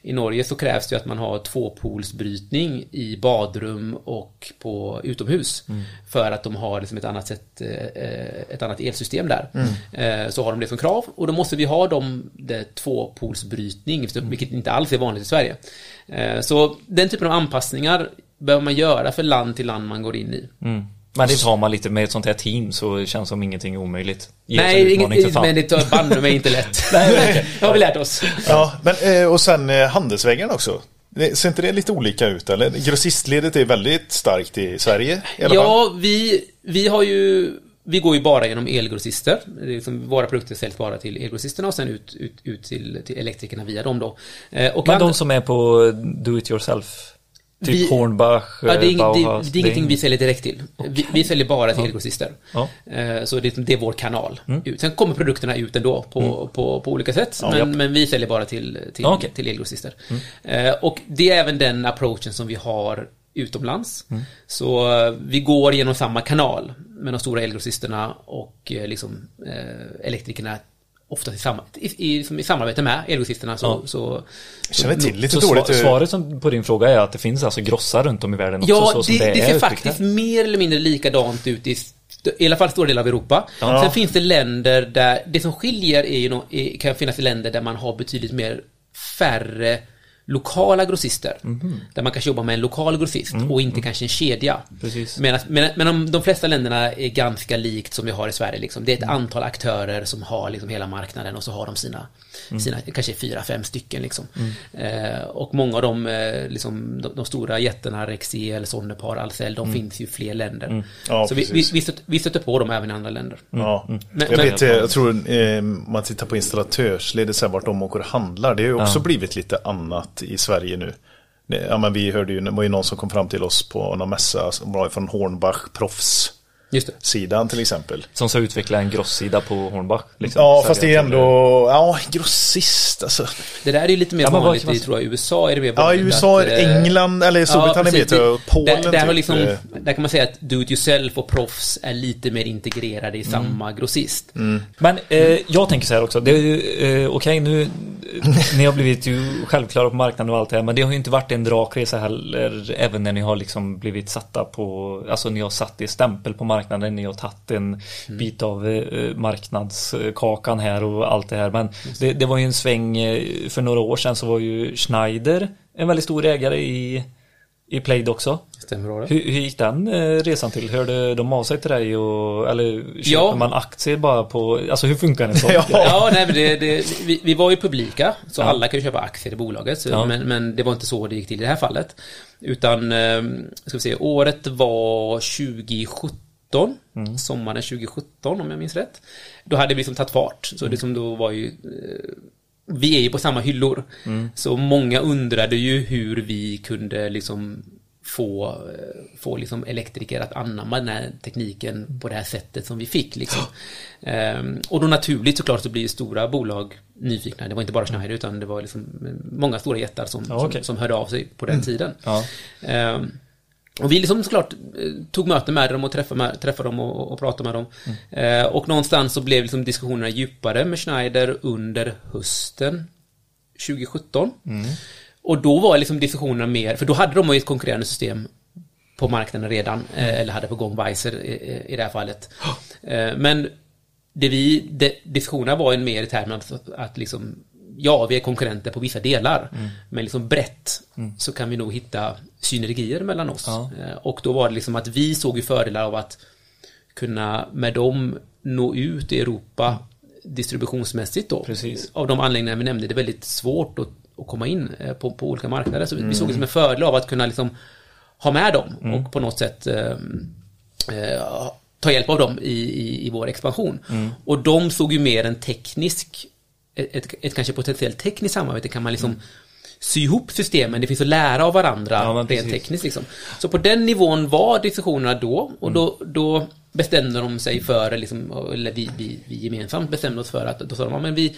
i Norge så krävs det att man har tvåpolsbrytning i badrum och på utomhus. Mm. För att de har liksom ett annat sätt, eh, ett annat elsystem där. Mm. Eh, så har de det som krav och då måste vi ha dem, det tvåpolsbrytning, mm. vilket inte alls är vanligt i Sverige. Eh, så den typen av anpassningar behöver man göra för land till land man går in i. Mm. Men det tar man lite med ett sånt här team så känns som ingenting omöjligt. Ge Nej, inget, men det tar banne mig inte lätt. Nej, det har vi lärt oss. Ja, men, eh, och sen eh, handelsvägarna också. Ser inte det lite olika ut eller? Grossistledet är väldigt starkt i Sverige i alla Ja, fall. vi, vi har ju vi går ju bara genom elgrossister. Liksom, våra produkter säljs bara till elgrossisterna och sen ut, ut, ut till, till elektrikerna via dem då. Eh, och Men de som är på do it yourself? Typ vi, Hornbach, ja, det, är, Bauhaus, det, det är ingenting vi säljer direkt till. Okay. Vi, vi, säljer bara till ja. elgrossister. Ja. Eh, så det, det, är vår kanal. Mm. Sen kommer produkterna ut ändå på, mm. på, på, på olika sätt. Ja, men, men, vi säljer bara till, till, okay. till elgrossister. Mm. Eh, och det är även den approachen som vi har utomlands. Mm. Så eh, vi går genom samma kanal med de stora elgrossisterna och liksom, elektrikerna ofta i, sam i, i, i samarbete med elgrossisterna så, ja. så, känner till så dåligt. Svaret som, på din fråga är att det finns alltså grossar runt om i världen också? Ja, så det, det, det ser faktiskt mer eller mindre likadant ut i i alla fall stora delar av Europa. Ja. Sen finns det länder där, det som skiljer är ju, kan finnas i länder där man har betydligt mer färre lokala grossister. Mm. Där man kanske jobbar med en lokal grossist mm. och inte kanske en kedja. Precis. Men, men, men de, de, flesta länderna är ganska likt som vi har i Sverige. Liksom. Det är ett mm. antal aktörer som har liksom hela marknaden och så har de sina, mm. sina kanske fyra, fem stycken. Liksom. Mm. Eh, och många av dem, eh, liksom, de, de, stora jättarna, Rexel, Sonepar, Ahlsell, de finns ju i fler länder. Ja, så vi, vi, vi, stöter, vi stöter på dem även i andra länder. Ja. Men, jag, vet, jag tror, eh, man tittar på installatörsledet, vart de åker och handlar, det har ju också ja. blivit lite annat i Sverige nu. Ja, men vi hörde ju, det var ju någon som kom fram till oss på någon mässa som var från Hornbach Proffs. Just det. Sidan till exempel. Som ska utveckla en grossida på Hornbach. Liksom. Ja, fast det är ändå, ja, grossist alltså. Det där är ju lite mer ja, vanligt i, tror jag, USA är det mer vanligt. Ja, USA, att, eh, England, eller Storbritannien ja, vet jag, Polen där, där, typ. liksom, där kan man säga att do it yourself och proffs är lite mer integrerade i mm. samma grossist. Mm. Men eh, jag tänker så här också, det är ju, eh, okej okay, nu, ni har blivit ju självklara på marknaden och allt det här, men det har ju inte varit en rak resa heller, även när ni har liksom blivit satta på, alltså ni har satt er stämpel på marknaden marknaden. Ni har tagit en mm. bit av eh, marknadskakan här och allt det här. Men det, det, var ju en sväng eh, för några år sedan så var ju Schneider en väldigt stor ägare i i Plaid också. Stämmer bra hur, hur gick den eh, resan till? Hörde de av sig till dig och, eller köper ja. man aktier bara på, alltså hur funkar det så? ja, ja nej, det, det, vi, vi, var ju publika så ja. alla kan ju köpa aktier i bolaget så, ja. men, men det var inte så det gick till i det här fallet. Utan, ska vi se, året var 2017 mm. sommaren 2017 om jag minns rätt. Då hade vi liksom tagit fart, så mm. liksom då var ju eh, vi är ju på samma hyllor. Mm. Så många undrade ju hur vi kunde liksom få, eh, få liksom elektriker att anamma den här tekniken på det här sättet som vi fick. Liksom. Ehm, och då naturligt såklart så blir ju stora bolag nyfikna. Det var inte bara Schneider utan det var liksom många stora jättar som, ja, okay. som, som, hörde av sig på den mm. tiden. Ja. Ehm, och vi liksom såklart eh, tog möte med dem och träffade, med, träffade dem och, och pratade med dem. Mm. Eh, och någonstans så blev liksom diskussionerna djupare med Schneider under hösten 2017. Mm. Och då var liksom diskussionerna mer, för då hade de ju ett konkurrerande system på marknaden redan, eh, eller hade på gång Weiser i, i det här fallet. Eh, men det vi, det, diskussionerna var ju mer i termen att, att liksom ja, vi är konkurrenter på vissa delar. Mm. Men liksom brett mm. så kan vi nog hitta synergier mellan oss. Ja. Eh, och då var det liksom att vi såg ju fördelar av att kunna med dem nå ut i Europa distributionsmässigt då. Precis. Av de anläggningar vi nämnde, det är väldigt svårt att, att komma in eh, på, på olika marknader. Så vi såg det som en fördel av att kunna liksom ha med dem och på något sätt eh, eh, ta hjälp av dem i, i, i vår expansion. Och de såg ju mer en teknisk, ett, ett, ett kanske potentiellt tekniskt samarbete. Kan man liksom sy ihop systemen, det finns att lära av varandra Ja, rent tekniskt liksom. Så på den nivån var diskussionerna då och då, då bestämde de sig för, liksom, eller vi, vi, vi gemensamt bestämde oss för att, då sa de, ja, men vi,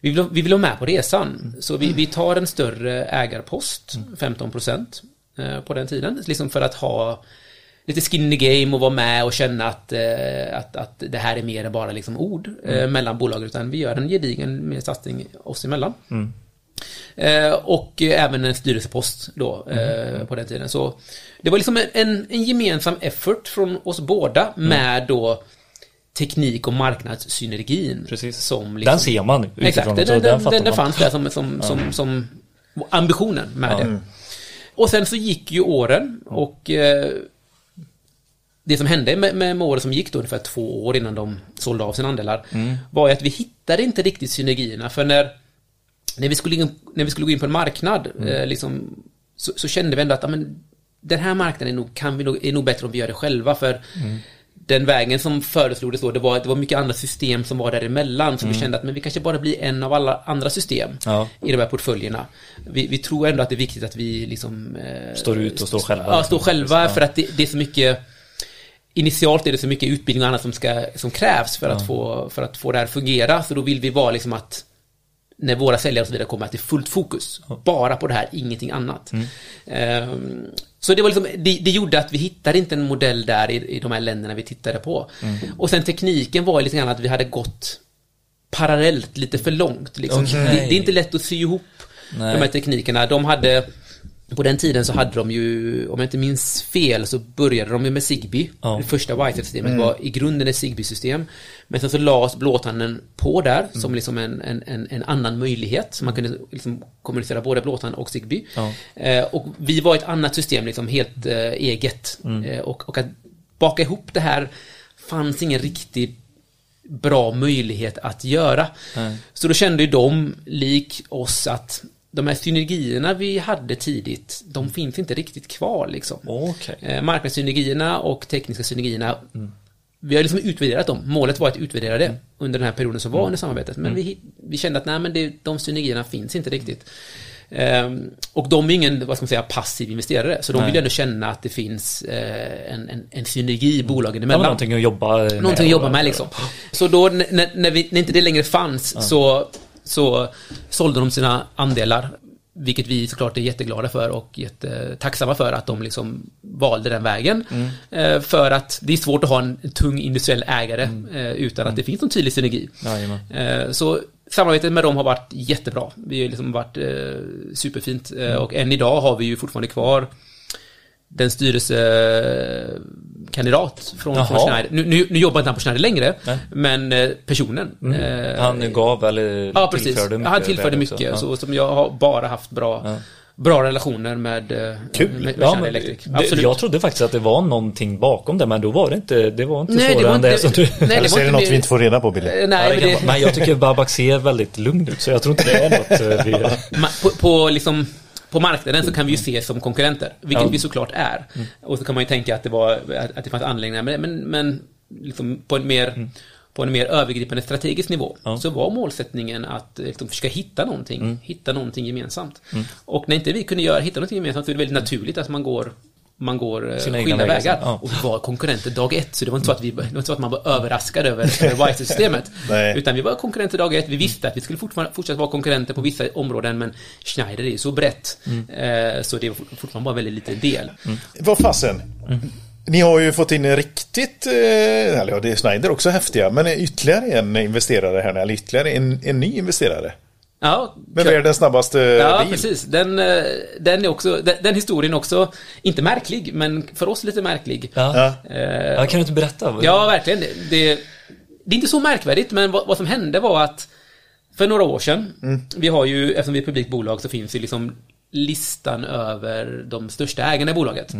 vi vill, vi vill vara med på resan. Så vi, vi tar en större ägarpost, 15% eh, på den tiden, liksom för att ha lite skin in the game och vara med och känna att, eh, att, att det här är mer än bara liksom ord eh, mellan bolag, utan vi gör en gedigen satsning oss emellan. Eh, och även en styrelsepost då eh, på den tiden. Så det var liksom en, en, en gemensam effort från oss båda med då teknik och marknadssynergin. Precis. Som liksom, Den ser man utifrån. Exakt, den, den, den, den, man. fanns där som, som, som, som ambitionen med det. Och sen så gick ju åren och det som hände med, med, åren som gick då ungefär två år innan de sålde av sina andelar var ju att vi hittade inte riktigt synergierna för när när vi skulle, in, när vi skulle gå in på en marknad eh, liksom, så, så kände vi ändå att ja, men, den här marknaden är nog, kan vi nog, är nog bättre om vi gör det själva för den vägen som föreslogs då, det var, det var mycket andra system som var däremellan, så vi kände att men vi kanske bara blir en av alla andra system Ja. i de här portföljerna. Vi, vi tror ändå att det är viktigt att vi liksom... Eh, Står ut och står själva. Ja, står själva Ja. för att det, det är så mycket Initialt är det så mycket utbildning och annat som, ska, som krävs för, att få, för att få det här att fungera, så då vill vi vara liksom att när våra säljare och så vidare kommer att det är fullt fokus. Bara på det här, ingenting annat. Ehm, så det var liksom, det, det gjorde att vi hittade inte en modell där i, i de här länderna vi tittade på. Och sen tekniken var lite grann att vi hade gått parallellt lite för långt. Liksom. Okej. Det, det är inte lätt att sy ihop Nej. de här teknikerna. De hade på den tiden så hade de ju, om jag inte minns fel, så började de ju med Zigbee. Ja. Det första Wi-Fi-systemet var i grunden ett Zigbee-system. Men sen så lades blåtanden på där som liksom en, en, en, annan möjlighet. Så man kunde liksom kommunicera både blåtand och Zigbee. Ja. Eh, och vi var ett annat system, liksom helt eh, eget. Eh, och, och att baka ihop det här fanns ingen riktigt bra möjlighet att göra. Så då kände ju de, lik oss, att de här synergierna vi hade tidigt, de finns inte riktigt kvar liksom. Okej. Eh, marknadssynergierna och tekniska synergierna vi har liksom utvärderat dem. Målet var att utvärdera det under den här perioden som var under samarbetet. Men vi, vi kände att nej, men det, de synergierna finns inte riktigt. Ehm, och de är ingen, vad ska man säga, passiv investerare. Så de Nej. vill ändå känna att det finns eh, en, en, en synergi bolagen Ja, men emellan. någonting att jobba med. Någonting att jobba med liksom. Så då när, när, vi, när inte det längre fanns så, så sålde de sina andelar. Vilket vi såklart är jätteglada för och jättetacksamma för att de liksom valde den vägen. Eh, för att det är svårt att ha en tung industriell ägare eh, utan att det finns någon tydlig synergi. Jajamän. Eh, Så samarbetet med dem har varit jättebra. Vi har liksom varit superfint eh, och än idag har vi ju fortfarande kvar den styrelsekandidat från, från. Schneider. Nu, nu, nu jobbar inte han på Schneider längre, Nej. men eh, personen. eh, Han gav eller Ja, precis. tillförde mycket. han tillförde mycket, Ja. så som jag har bara haft bra, Ja. bra relationer med, eh, Kul. med, med Ja, Electric. det, Absolut. jag trodde faktiskt att det var någonting bakom det, men då var det inte, det var inte Nej, det svårare var än det som du... nej, det Eller var så är det inte något vi inte får reda på Billy. Eh, Ja, Nej, det men kan det, Men jag tycker Babak ser väldigt lugn ut, så jag tror inte det är något vi... På, på, liksom, på marknaden så kan vi ju se som konkurrenter, vilket Ja. vi såklart är. Och så kan man ju tänka att det, var, att, det fanns anläggningar, men, men, men liksom på en mer på en mer övergripande strategisk nivå Ja. så var målsättningen att liksom, försöka hitta någonting, hitta någonting gemensamt. Och när inte vi kunde göra, hitta någonting gemensamt så är det väldigt naturligt att man går man går eh, Sina skilda vägar, vägar. ja. Och vi var konkurrenter dag ett, så det var inte så att, vi, det var inte så att man var överraskad över Wiser-systemet. Nej. Utan vi var konkurrenter dag ett, vi visste att vi skulle fortfarande fortsätta vara konkurrenter på vissa områden, men Schneider är ju så brett. Eh, så det var fortfarande bara en väldigt liten del. Vad fasen? Ni har ju fått in en riktigt, eh, eller ja, det är Schneider också häftiga, men ytterligare en investerare här, eller ytterligare en, en ny investerare. Ja, Med kör. världens snabbaste Ja, bil. precis. Den, eh, den, är också, den, den historien är också, inte märklig, men för oss lite märklig. Ja. Eh, Ja, kan du inte berätta? Ja, verkligen. Det, det, det är inte så märkvärdigt, men vad, vad som hände var att för några år sedan, vi har ju, eftersom vi är ett publikt bolag, så finns ju liksom listan över de största ägarna i bolaget.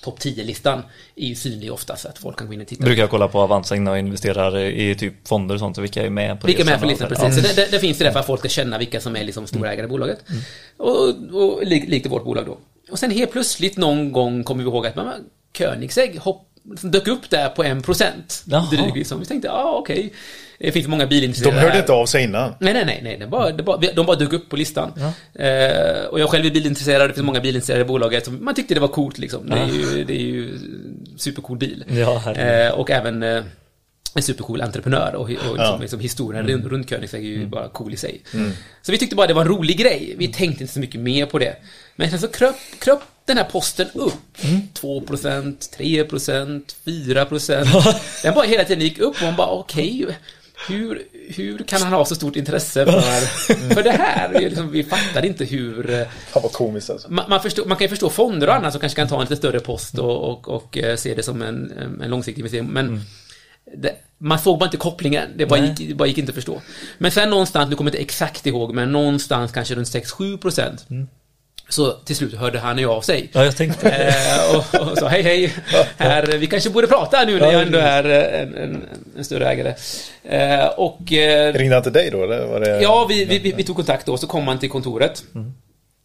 Topp 10-listan är ju synlig ofta så att folk kan gå in och titta. Brukar jag kolla på Avanza innan jag investerar i typ fonder och sånt, vilka är med på Vilka är med på listan, precis. Ja. Så det, det, det, finns ju där för att folk ska känna vilka som är liksom storägare i bolaget. Mm. Och, och likt i vårt bolag då. Och sen helt plötsligt någon gång kommer vi ihåg att man, Koenigsegg hopp, liksom dök upp där på en procent. Liksom. Vi tänkte, ja ah, okej. Okay. Det finns många bilintresserade De hörde inte av sig innan? Nej, nej, nej. nej. De, bara, de, bara, de bara dök upp på listan. Ja. Eh, och jag själv är bilintresserad, det finns många bilintresserade i bolaget. Man tyckte det var coolt liksom. Det är ju, det är ju supercool bil. Ja, eh, och även eh, en supercool entreprenör och, och liksom, ja. liksom historien mm. runt Koenigsegg är ju mm. bara cool i sig. Mm. Så vi tyckte bara det var en rolig grej. Vi tänkte inte så mycket mer på det. Men sen så kröp, kröp den här posten upp. Mm. 2%, 3%, 4%. Den bara hela tiden gick upp och man bara okej. Okay, hur, hur kan han ha så stort intresse för, för det här? Vi, liksom, vi fattade inte hur... Eh, Fan vad komiskt alltså. Man, man, förstår, man kan ju förstå fonder och annat som kanske kan ta en lite större post och, och, och eh, se det som en, en långsiktig investering. Men mm. det, man såg bara inte kopplingen. Det bara, gick, det bara gick inte att förstå. Men sen någonstans, nu kommer jag inte exakt ihåg, men någonstans kanske runt 6-7 procent. Mm. Så till slut hörde han ju av sig. Ja, jag tänkte. Eh, och, och sa hej hej, här, vi kanske borde prata nu när jag ändå är eh, en, en, en större ägare. Eh, och... Eh, Ringde han till dig då? Eller var det... Ja, vi, vi, vi, tog kontakt då, så kom han till kontoret. Mm.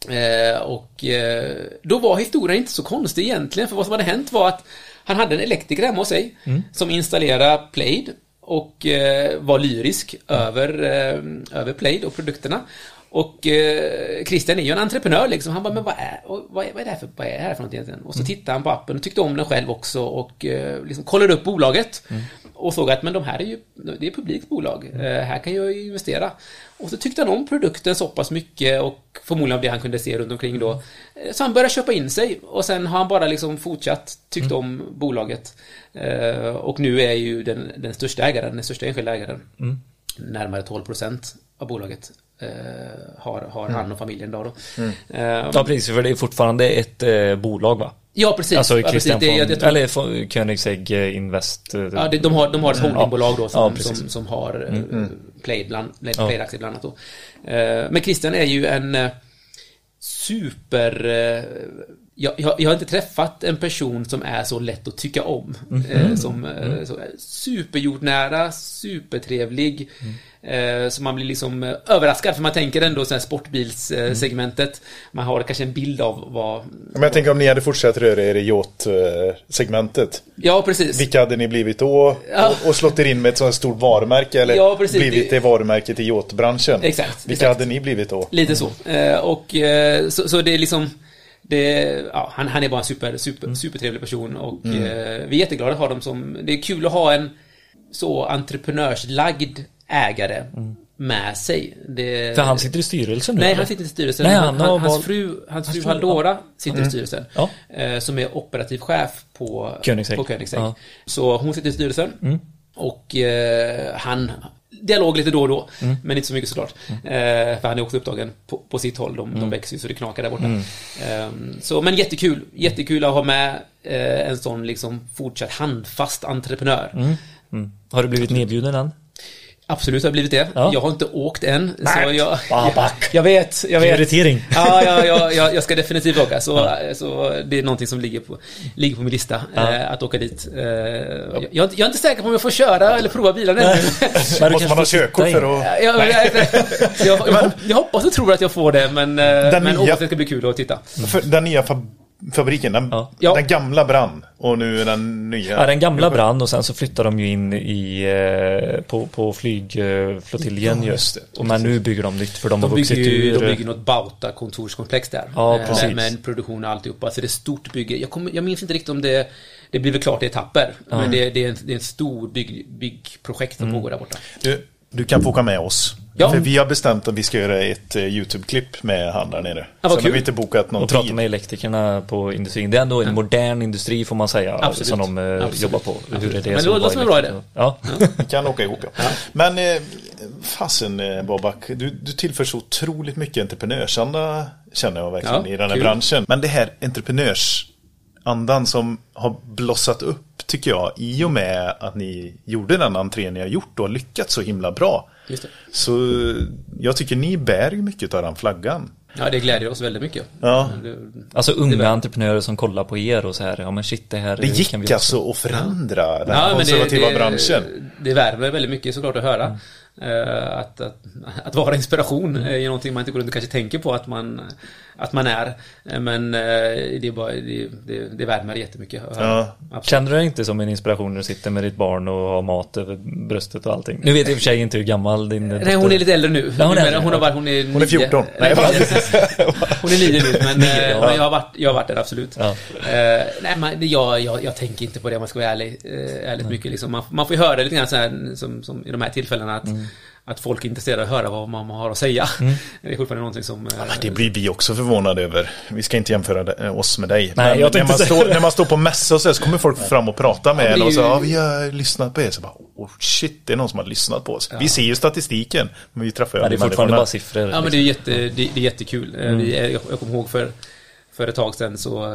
Eh, och eh, då var historien inte så konstig egentligen, för vad som hade hänt var att han hade en elektriker hemma hos sig mm. som installerade Plaid och eh, var lyrisk över, eh, över Plaid och produkterna. Och eh, Christian är ju en entreprenör liksom. Han bara, men vad är, vad är, vad är, det, här för, vad är det här för något egentligen? Och så mm. tittade han på appen och tyckte om den själv också och eh, liksom kollade upp bolaget. Mm. Och såg att men de här är ju, det är publikt bolag. Mm. Eh, här kan jag ju investera. Och så tyckte han om produkten så pass mycket och förmodligen av det han kunde se runt omkring då. Eh, så han började köpa in sig och sen har han bara liksom fortsatt tyckt mm. om bolaget. Eh, och nu är ju den, den största ägaren, den största enskilda ägaren. Mm. Närmare 12 procent av bolaget eh, har, har mm. han och familjen då. då. Mm. Eh, ja precis, för det är fortfarande ett eh, bolag va? Ja precis. Alltså ja, precis. Det, tror... eller Koenigsegg Invest. Eh, ja, det, de, har, de har ett holdingbolag då som, ja, som, som, har mm. mm. Play, bland, Play ja. aktier bland annat då. Men Christian är ju en super jag, jag, jag, har inte träffat en person som är så lätt att tycka om. Mm. Eh, som mm. så, superjordnära, supertrevlig. Mm. Eh, så man blir liksom eh, överraskad för man tänker ändå så här sportbilssegmentet. Mm. Man har kanske en bild av vad... Men jag tänker om ni hade fortsatt röra er i yacht-segmentet. Ja, precis. Vilka hade ni blivit då? Ja. Och, och slått er in med ett sånt stort varumärke? Eller ja, precis. blivit det varumärket i yachtbranschen? Exakt. Vilka exakt. hade ni blivit då? Lite så. Eh, och så, så det är liksom... Det, ja, han, han är bara en super, super, mm. supertrevlig person och mm. eh, vi är jätteglada att ha dem som... Det är kul att ha en så entreprenörslagd ägare mm. med sig. Det... För han sitter i styrelsen nu? Nej, eller? han sitter i styrelsen. Nej, han, han, hans fru, hans fru Haldora sitter mm. i styrelsen. Ja. Eh, som är operativ chef på Koenigsegg. På Koenigsegg. Ja. Så hon sitter i styrelsen. Mm. Och eh, han dialog lite då och då, mm. men inte så mycket såklart. Mm. Eh, för han är också upptagen på, på sitt håll, de, mm. de växer ju så det knakar där borta. Eh, så, men jättekul, jättekul att ha med eh, en sån liksom fortsatt handfast entreprenör. Mm. Mm. Har du blivit nedbjuden än? Absolut har jag blivit det. Ja. Jag har inte åkt än. Så jag, jag, jag, vet, jag vet. Prioritering. Ja, ja, ja, jag ska definitivt åka. Så, ja. så det är någonting som ligger på, ligger på min lista. Ja. Eh, att åka dit. Eh, jag, jag, är inte säker på om jag får köra eller prova bilen ännu. Måste man ha körkort för att... Ja, jag, jag, jag, hoppas och tror att jag får det, men, eh, men nya... hoppas det ska bli kul att titta. För den nya fabriken, den, ja. den gamla brann och nu är den nya. Ja, den gamla brann och sen så flyttar de ju in i, eh, på, på flygflottiljen ja, just det. Och men nu bygger de nytt för de, de har vuxit ju, ur. De bygger något Bauta kontorskomplex där. Ja, eh, precis. Med en produktion och alltihopa. Så det är stort bygge. Jag, kommer, jag minns inte riktigt om det det blir väl klart i etapper. Mm. Men det, det, är en, det är en stor bygg, byggprojekt som mm. pågår där borta. Du, du kan få åka med oss. Ja. För vi har bestämt att vi ska göra ett uh, YouTube-klipp med han där nere. Ja, Sen har vi inte bokat någon och tid. Och prata med elektrikerna på industrin. Det är ändå en ja. modern industri får man säga. Absolut. Som de uh, jobbar på. Hur är det Men det låter som en bra idé. Ja. vi kan åka ihop ja. Men uh, fasen Babak, du, du tillför så otroligt mycket entreprenörsanda känner jag verkligen i den här kul. branschen. Men det här entreprenörsandan som har blossat upp tycker jag i och med att ni gjorde den entrén ni har gjort och lyckats så himla bra. Så jag tycker ni bär mycket av den flaggan. Ja, det glädjer oss väldigt mycket. Ja. Alltså unga entreprenörer som kollar på er och så här, ja men shit det här Det gick kan vi alltså att förändra den Ja, konservativa det, det, branschen. Det värmer väldigt mycket såklart att höra. Eh, att, att, att vara inspiration är någonting man inte går runt och kanske tänker på att man, att man är. Eh, Men eh, det, är bara, det, det, det värmer jättemycket. Ja. Absolut. Känner du dig inte som en inspiration när du sitter med ditt barn och har mat över bröstet och allting? Nu vet jag i och för sig inte hur gammal din Nej, hon är lite äldre nu. Ja, hon är äldre. hon, har varit, hon är Hon är 14. Nej, Nej, hon är nio nu, men, eh, ja. men jag, har varit, jag har varit där absolut. Ja. Nej, men jag, jag, jag tänker inte på det om man ska vara ärlig. Ärligt mycket liksom. man, man får ju höra lite grann så här, som, som i de här tillfällena att, Mm. Att folk är intresserade av att höra vad man har att säga. Det är fortfarande någonting som... eh, Ja, Det blir vi också förvånade över. Vi ska inte jämföra eh, oss med dig. Nej, Men jag när, man står, när man står på mässa och så, så kommer folk fram och prata med Ja, en och så ju- ja, vi har lyssnat på er. Så bara, oh shit, det är någon som har lyssnat på oss. Vi ser ju statistiken, men vi träffar ju Ja, det är fortfarande bara siffror. Ja men det är, jätte, det, det är jättekul. Eh, Vi, är- jag, jag kommer ihåg för, för ett tag sedan så eh,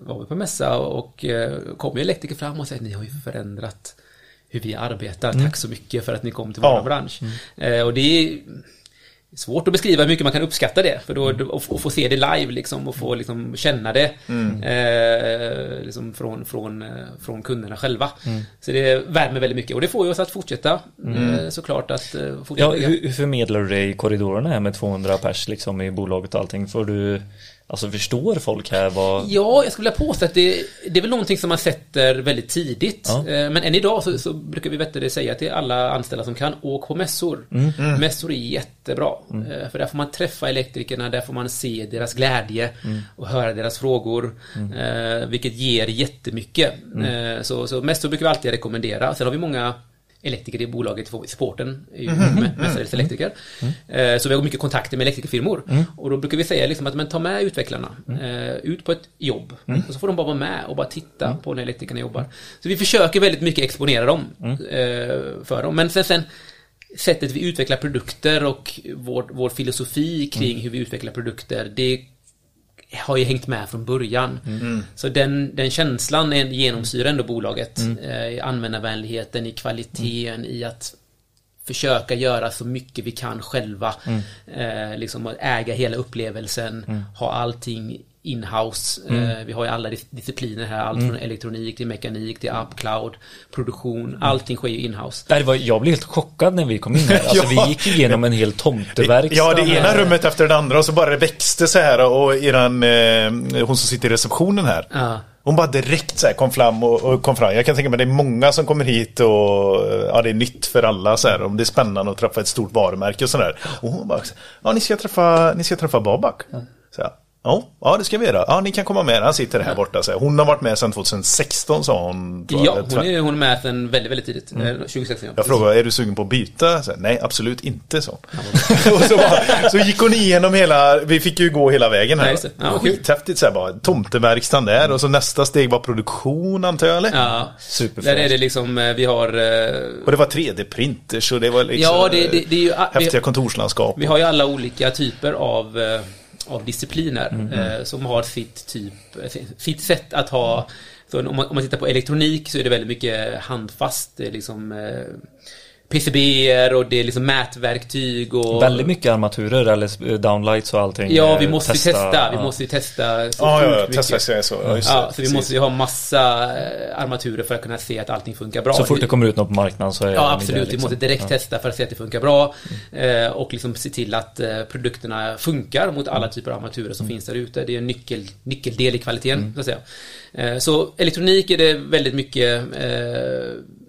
var vi på mässa och eh, kom ju elektriker fram och sa ni har ju förändrat hur vi arbetar. Tack så mycket för att ni kom till vår Ja. bransch. Eh, och det är svårt att beskriva hur mycket man kan uppskatta det. För då, och, och få se det live liksom och få liksom känna det eh, liksom från, från, eh, från kunderna själva. Så det värmer väldigt mycket och det får ju oss att fortsätta eh, såklart att eh, fortsätta Ja, hur, hur förmedlar du det i korridorerna här med 200 pers liksom i bolaget och allting? Får du, alltså förstår folk här vad... Ja, jag skulle vilja påstå att det, det är väl någonting som man sätter väldigt tidigt. Ja. Eh, Men än idag så, så brukar vi vet du, det, säga till alla anställda som kan, åk på mässor. Mässor är jättebra. Eh, För där får man träffa elektrikerna, där får man se deras glädje och höra deras frågor. eh, Vilket ger jättemycket. Så, så mässor brukar vi alltid rekommendera. Sen har vi många elektriker i bolaget, för supporten är ju mm. mestadels elektriker. Eh, Så vi har mycket kontakter med elektrikerfirmor. Och då brukar vi säga liksom att men ta med utvecklarna eh, ut på ett jobb. Och så får de bara vara med och bara titta på när elektrikerna jobbar. Så vi försöker väldigt mycket exponera dem eh, för dem. Men sen, sen sättet vi utvecklar produkter och vår, vår filosofi kring hur vi utvecklar produkter, det har ju hängt med från början. Så den, den känslan är- genomsyrar ändå bolaget. Eh, I användarvänligheten, i kvaliteten, i att försöka göra så mycket vi kan själva. Eh, liksom äga hela upplevelsen, ha allting inhouse. Eh, vi har ju alla dis- discipliner här, allt från elektronik till mekanik till app, cloud, produktion. Allting sker ju inhouse. Nej, var, jag blev helt chockad när vi kom in här. Alltså, Ja. Vi gick igenom en hel tomteverkstad. Ja, det ena här. rummet efter det andra och så bara det växte så här och eran, eh, hon som sitter i receptionen här. Ja. Hon bara direkt så här kom fram och, och kom fram. Jag kan tänka mig det är många som kommer hit och ja, det är nytt för alla så här. Om det är spännande att träffa ett stort varumärke och sådär. Och hon bara, ja ni ska träffa, ni ska träffa Babak. Här, Ja, ja, det ska vi göra. Ja, ni kan komma med. Han sitter här borta. Så. Hon har varit med sedan 2016 sa hon. Ja, hon är, hon är med sedan väldigt, väldigt tidigt. Eh, 2016. ja. Jag frågade, är du sugen på att byta? Så, Nej, absolut inte, så. och så, bara, så gick hon igenom hela, vi fick ju gå hela vägen här. Det. Ja. Skithäftigt så här bara, tomteverkstan där och så nästa steg var produktion antar jag eller? Ja, Superfräscht. där är det liksom, eh, vi har... eh, Och det var 3D-printers och det var liksom Ja, det, det, det är ju... häftiga vi, kontorslandskap. vi har ju alla olika typer av, eh, av discipliner Mm. eh, som har sitt typ, eh, sitt sätt att ha... Så om, man, om man tittar på elektronik så är det väldigt mycket handfast, är liksom eh, PCBer och det är liksom mätverktyg och... Väldigt mycket armaturer eller downlights och allting. Ja, eh, vi måste ju testa, vi ja. måste ju testa så Ja, ja, ja mycket. så. Ja, just Ja, det, så vi måste ju ha massa eh, armaturer för att kunna se att allting funkar bra. Så fort det kommer ut något på marknaden så är Ja, absolut. där, Vi liksom. måste direkt testa för att se att det funkar bra. Eh, och liksom se till att eh, produkterna funkar mot alla typer av armaturer som finns där ute. Det är en nyckel, nyckeldel i kvaliteten, så att säga. Eh, så elektronik är det väldigt mycket eh,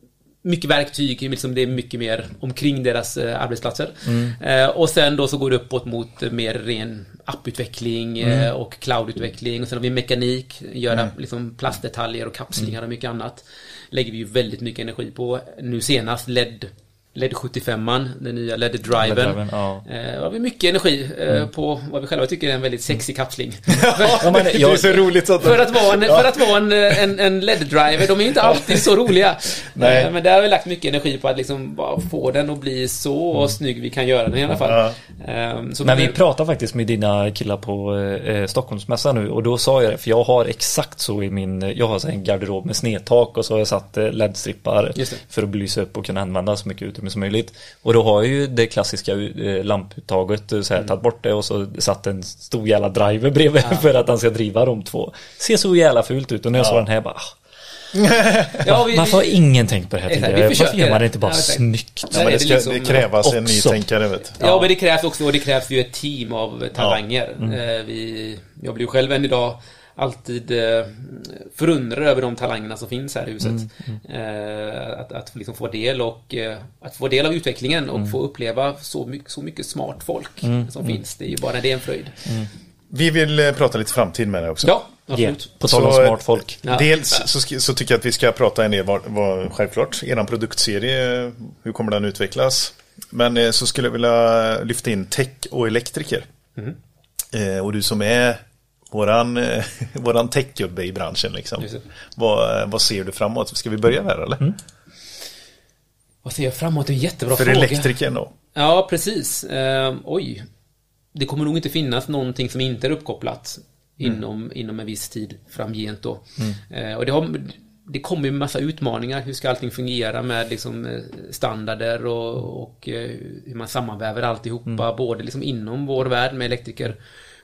mycket verktyg, liksom det är mycket mer omkring deras eh, arbetsplatser. Eh, och sen då så går det uppåt mot mer ren apputveckling eh, och cloudutveckling. Och sen har vi mekanik, göra liksom plastdetaljer och kapslingar och mycket annat. Lägger vi ju väldigt mycket energi på. Nu senast LED LED 75an, den nya LED-driven. LED-driven, ja. Eh, har vi mycket energi eh, på vad vi själva tycker är en väldigt sexig kapsling. Ja, men Det är jag, så roligt så att För att vara en, för att vara en, en, en LED-driver, de är ju inte alltid så roliga. Nej. Eh, Men där har vi lagt mycket energi på att liksom bara få den att bli så snygg vi kan göra den i alla fall. Ehm, Så men vi det- pratade faktiskt med dina killar på eh, Stockholmsmässan nu och då sa jag det, för jag har exakt så i min, jag har en garderob med snedtak och så har jag satt eh, LED-strippar för att belysa upp och kunna använda så mycket utomhus tuggummi som möjligt. Och då har jag ju det klassiska eh, lamputtaget så här, mm. tagit bort det och så satt en stor jävla driver bredvid ja. för att han ska driva de två. Ser så jävla fult ut och när jag ja. såg den här bara ah. ja, vi, Varför har ingen tänkt på det här tidigare? Varför gör man det inte bara ja, snyggt? Ja, men det, ska, liksom, det krävas också. en nytänkare vet ja. ja, men det krävs också och det krävs ju ett team av talanger. Mm. Eh, vi, jag ju själv än idag alltid eh, förundrad över de talangerna som finns här i huset. Mm, mm. Eh, att, att liksom få del och eh, att få del av utvecklingen och mm. få uppleva så mycket, så mycket smart folk mm, som mm. finns. Det är ju bara det är en fröjd. Mm. Vi vill prata lite framtid med dig också. Ja, absolut. Yeah. På tal om smart folk. Ja. Dels så, så, tycker jag att vi ska prata en del, vad, vad, självklart, er produktserie, hur kommer den utvecklas? Men så skulle jag vilja lyfta in tech och elektriker. Mm. och du som är våran, eh, våran techgubbe i branschen. Liksom. Vad, vad ser du framåt? Ska vi börja där eller? Mm. Vad ser jag framåt? Det är en jättebra För fråga. För elektrikern då? Ja, precis. Uh, oj. Det kommer nog inte finnas någonting som inte är uppkopplat mm. inom, inom en viss tid framgent då. Mm. Uh, och det, har, det kommer ju massa utmaningar. Hur ska allting fungera med liksom eh, standarder och, och hur man sammanväver alltihopa. Mm. Både liksom inom vår värld med elektriker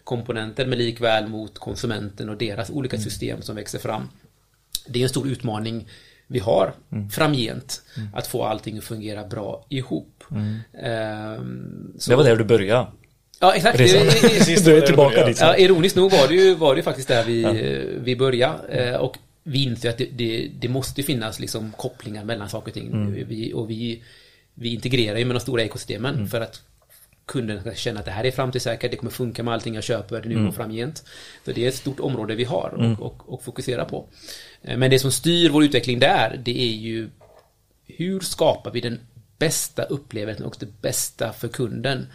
komponenter men likväl mot konsumenten och deras olika mm. system som växer fram. Det är en stor utmaning vi har mm. framgent. Mm. Att få allting att fungera bra ihop. Mm. Ehm, det var där du började. Ja, exakt. Precis, du är tillbaka dit. Ja, ironiskt nog var det ju, var det faktiskt där vi, ja. vi började. Ehm, och vi inser att det, det, det, måste finnas liksom kopplingar mellan saker och ting. Mm. Vi, och vi, vi integrerar ju med de stora ekosystemen mm. för att kunden ska känna att det här är framtidssäkert, det kommer funka med allting jag köper nu mm. och framgent. Så det är ett stort område vi har och, mm. och, och, fokusera på. Eh, men det som styr vår utveckling där, det är ju hur skapar vi den bästa upplevelsen och det bästa för kunden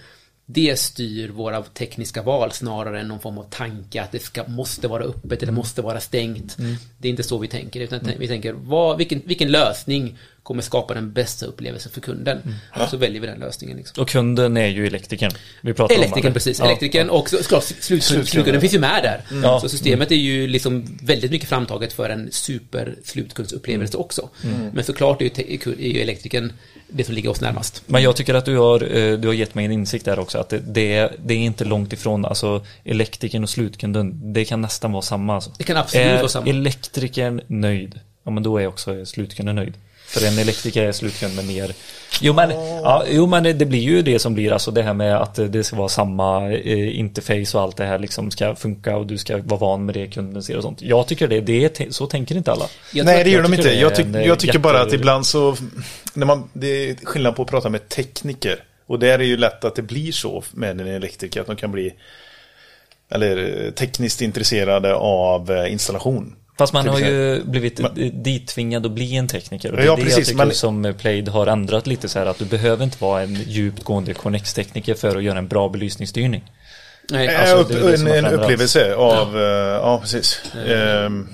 det styr våra tekniska val snarare än någon form av tanke att det ska, måste vara öppet eller måste vara stängt. Mm. Det är inte så vi tänker, utan mm. vi tänker vad, vilken, vilken lösning kommer skapa den bästa upplevelsen för kunden. Mm. Så väljer vi den lösningen. Liksom. Och kunden är ju elektrikern. Vi pratar elektrikern, om precis. Ja. Elektrikern och såklart slutkunden, finns ju med där. Mm. Så systemet är ju liksom väldigt mycket framtaget för en super slutkundsupplevelse mm. också. Mm. Men såklart är ju, är ju elektrikern det som ligger oss närmast. Men jag tycker att du har, eh, du har gett mig en insikt där också att det, det, är, det är inte långt ifrån, alltså elektrikern och slutkunden, det kan nästan vara samma. Alltså. Det kan absolut är vara samma. Är elektrikern nöjd, ja men då är också slutkunden nöjd. För en elektriker är slutkund med mer Jo men, ja, jo, men det blir ju det som blir alltså det här med att det ska vara samma eh, interface och allt det här liksom ska funka och du ska vara van med det kunden ser och sånt. Jag tycker det, det är, så tänker inte alla. Nej det gör de inte. Jag, tyck, jag tycker jätte... bara att ibland så, när man, det är skillnad på att prata med tekniker. Och där är ju lätt att det blir så med en elektriker att de kan bli eller tekniskt intresserade av eh, installation. Fast man har ju blivit men, dittvingad att bli en tekniker. Och det är ja, det precis, jag tycker men, som Plaid har ändrat lite så här att du behöver inte vara en djupt gående Connex-tekniker för att göra en bra belysningsstyrning. Nej, alltså, upp, en, en upplevelse av, ja, uh, ja precis. Um,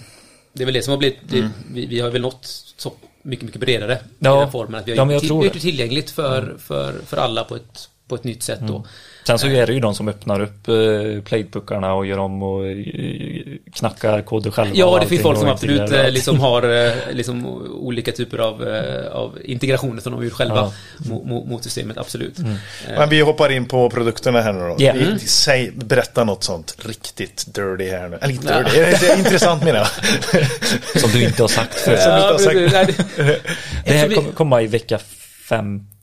det är väl det som har blivit, det, mm. vi, vi, har väl nått så mycket, mycket bredare ja, i den formen. Att vi har ja, gjort det tillgängligt för, mm. för, för alla på ett, på ett nytt sätt då. Sen så är det ju de som öppnar upp eh, playpuckarna och gör om och eh, knackar koder själva. Ja, det finns folk som absolut eh, liksom har eh, liksom olika typer av, av integrationer som de har gjort själva ja. mot, mot, systemet, absolut. Mm. Men vi hoppar in på produkterna här nu då. Yeah. Mm. Säg, berätta något sånt riktigt dirty här nu. Eller inte dirty, ja. intressant menar jag. Som du inte har sagt förut. Ja, det här kommer komma i vecka 50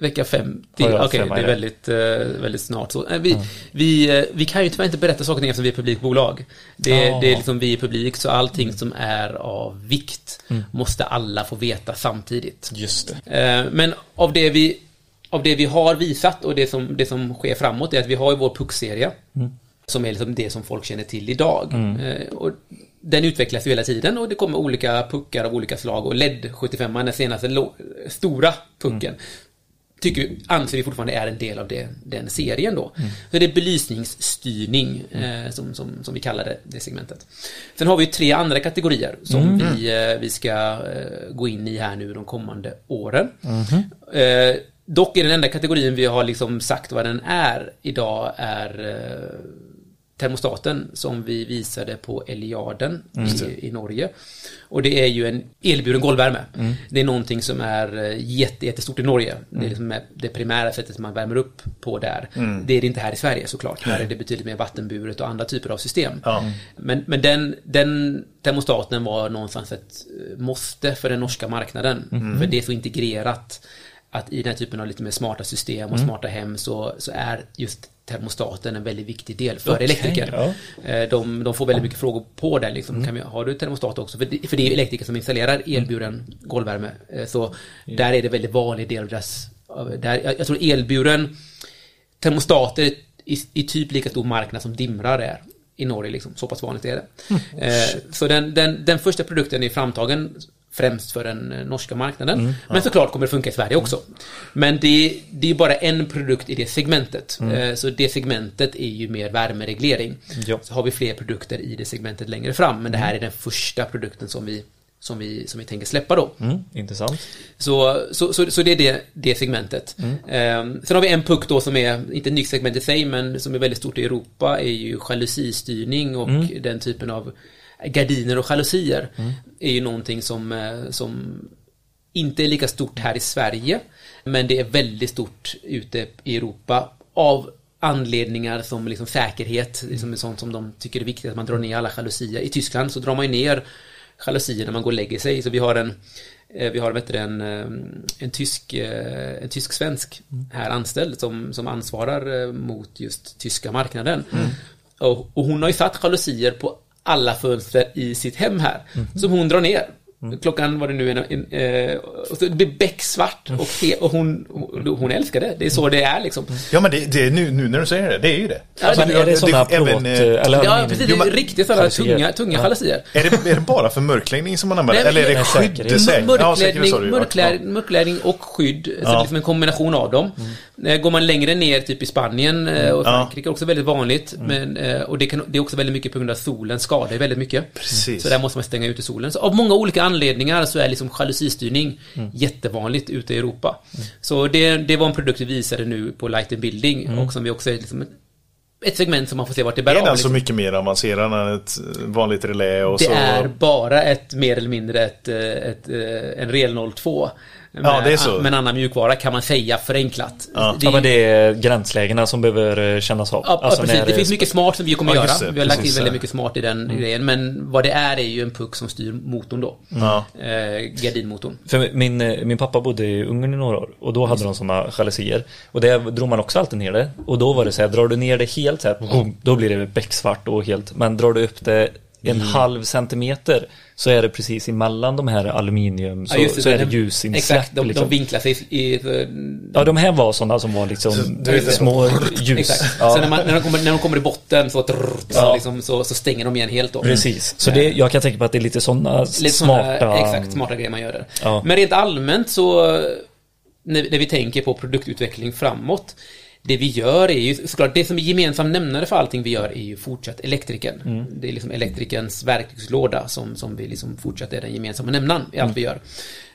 Vecka 50, okej okay, det är väldigt, uh, väldigt snart. Så, uh, vi, mm. vi, uh, vi kan ju tyvärr inte berätta saker och ting eftersom vi är publikbolag. Det, oh. det är liksom vi är publik, så allting som är av vikt mm. måste alla få veta samtidigt. Just det. men av det, vi, av det vi har visat och det som, det som sker framåt är att vi har ju vår puckserie. Mm. Som är liksom det som folk känner till idag. Mm. och den utvecklas ju hela tiden och det kommer olika puckar av olika slag och LED 75 den senaste stora pucken mm tycker, anser vi fortfarande är en del av det, den serien då. Mm. Så det är belysningsstyrning mm. eh, som, som, som vi kallar det, det segmentet. Sen har vi tre andra kategorier som mm. vi, eh, vi ska eh, gå in i här nu de kommande åren. Mm-hmm. Eh, dock är den enda kategorin vi har liksom sagt vad den är idag är eh, termostaten som vi visade på Eliaden i, i Norge. Och det är ju en elburen golvvärme. Mm. Det är någonting som är eh, jätte, jättestort i Norge. Mm. Det är liksom det primära sättet man värmer upp på där. Mm. Det är det inte här i Sverige såklart. Här är det betydligt mer vattenburet och andra typer av system. Men, men den, den termostaten var någonstans ett eh, måste för den norska marknaden. Mm. För det är så integrerat att i den här typen av lite mer smarta system och mm. smarta hem så, så är just termostaten en väldigt viktig del för okay, elektriker. Ja. Eh, de, de, får väldigt mycket frågor på den. Liksom. Mm. Vi, har du termostat också? För det, för det är elektriker som installerar elburen golvvärme. Eh, så mm. där är det väldigt vanlig del av deras... Där, jag, jag tror elburen termostater i, i typ lika stor marknad som dimrar är i Norge. Liksom. Så pass vanligt är det. Mm. Eh, så den, den, den första produkten är framtagen främst för den eh, norska marknaden. Mm, ja. Men såklart kommer det funka i Sverige också. Men det, det är bara en produkt i det segmentet. Mm. Eh, så det segmentet är ju mer värmereglering. Ja. Så har vi fler produkter i det segmentet längre fram. Men det här är den första produkten som vi som vi, som vi tänker släppa då. Mm, intressant. Så, så, så, så, det är det, det segmentet. Mm. Eh, sen har vi en puck då som är, inte ett nytt segment i sig, men som är väldigt stort i Europa, är ju jalusistyrning och mm. den typen av gardiner och jalusier mm. Är ju någonting som, eh, som inte är lika stort här i Sverige men det är väldigt stort ute i Europa av anledningar som liksom säkerhet, liksom sånt som de tycker är viktigt att man drar ner alla jalusier. I Tyskland så drar man ju ner jalusier när man går och lägger sig. Så vi har en eh, vi har vet du, en, eh, en tysk en tysk-svensk här anställd som, som ansvarar mot just tyska marknaden. Mm. Och, och, hon har ju satt jalusier på alla fönster i sitt hem här. Mm. Som hon drar ner. Mm. Klockan var det nu en, en, eh, och så det blir becksvart och, he, och hon, hon, älskar det. Det är så det är liksom. Ja men det, det är nu, nu när du säger det, det är ju det. Ja, alltså, är det sådana plåt även, eh, eller Ja precis, det är riktigt sådana tunga, tunga jalusier. Är det, är det bara för mörkläggning som man använder? eller är det skydd? Mörkläggning, ja, mörkläggning, mörkläggning och skydd. Så ja. liksom en kombination av dem. Mm. Går man längre ner, typ i Spanien eh, och Frankrike, ja. också väldigt vanligt. Mm. Men, och det, kan, det är också väldigt mycket på grund av solen skadar väldigt mycket. Precis. Så där måste man stänga ute solen. Så av många olika anledningar så är liksom jalusistyrning mm. jättevanligt ute i Europa. Mm. Så det, det var en produkt vi visade nu på Light and Building mm. och som vi också liksom ett segment som man får se vart det bär av. Är den alltså mycket mer avancerad än ett vanligt relä? Och det så... är bara ett mer eller mindre ett, ett, ett en Rel 02. Ja, det är så. med en annan mjukvara kan man säga förenklat. Ja, det, ja, men det är gränslägena som behöver eh, kännas av. Ja, alltså precis. Det, det finns mycket smart som vi kommer ja, göra. Det, vi har lagt in väldigt mycket smart i den mm. grejen. Men vad det är är ju en puck som styr motorn då. Ja. Eh, gardinmotorn. För min, eh, min pappa bodde i Ungern i några år och då hade de sådana jalusier. Och där drog man också alltid ner det. Och då var det så här, drar du ner det helt så här, då blir det becksvart och helt. Men drar du upp det en mm. halv centimeter så är det precis emellan de här aluminium så, ja, det, så är det ljusinsläpp. Exakt, de, liksom. de vinklar sig i... För... Ja, de här var sådana som var liksom så, små ljus. Exakt. Ja. Så när, man, när, de kommer, när de kommer i botten så, trrr, så, ja. liksom, så, så, stänger de igen helt då. Precis, så det, jag kan tänka på att det är lite sådana lite smarta... Såna, exakt, smarta grejer man gör där. Men rent allmänt så när, när vi tänker på produktutveckling framåt det vi gör är ju såklart, det som är gemensam nämnare för allting vi gör är ju fortsatt elektrikern. Mm. Det är liksom elektrikerns verktygslåda som, som vi liksom fortsatt är den gemensamma nämnaren i allt mm. vi gör.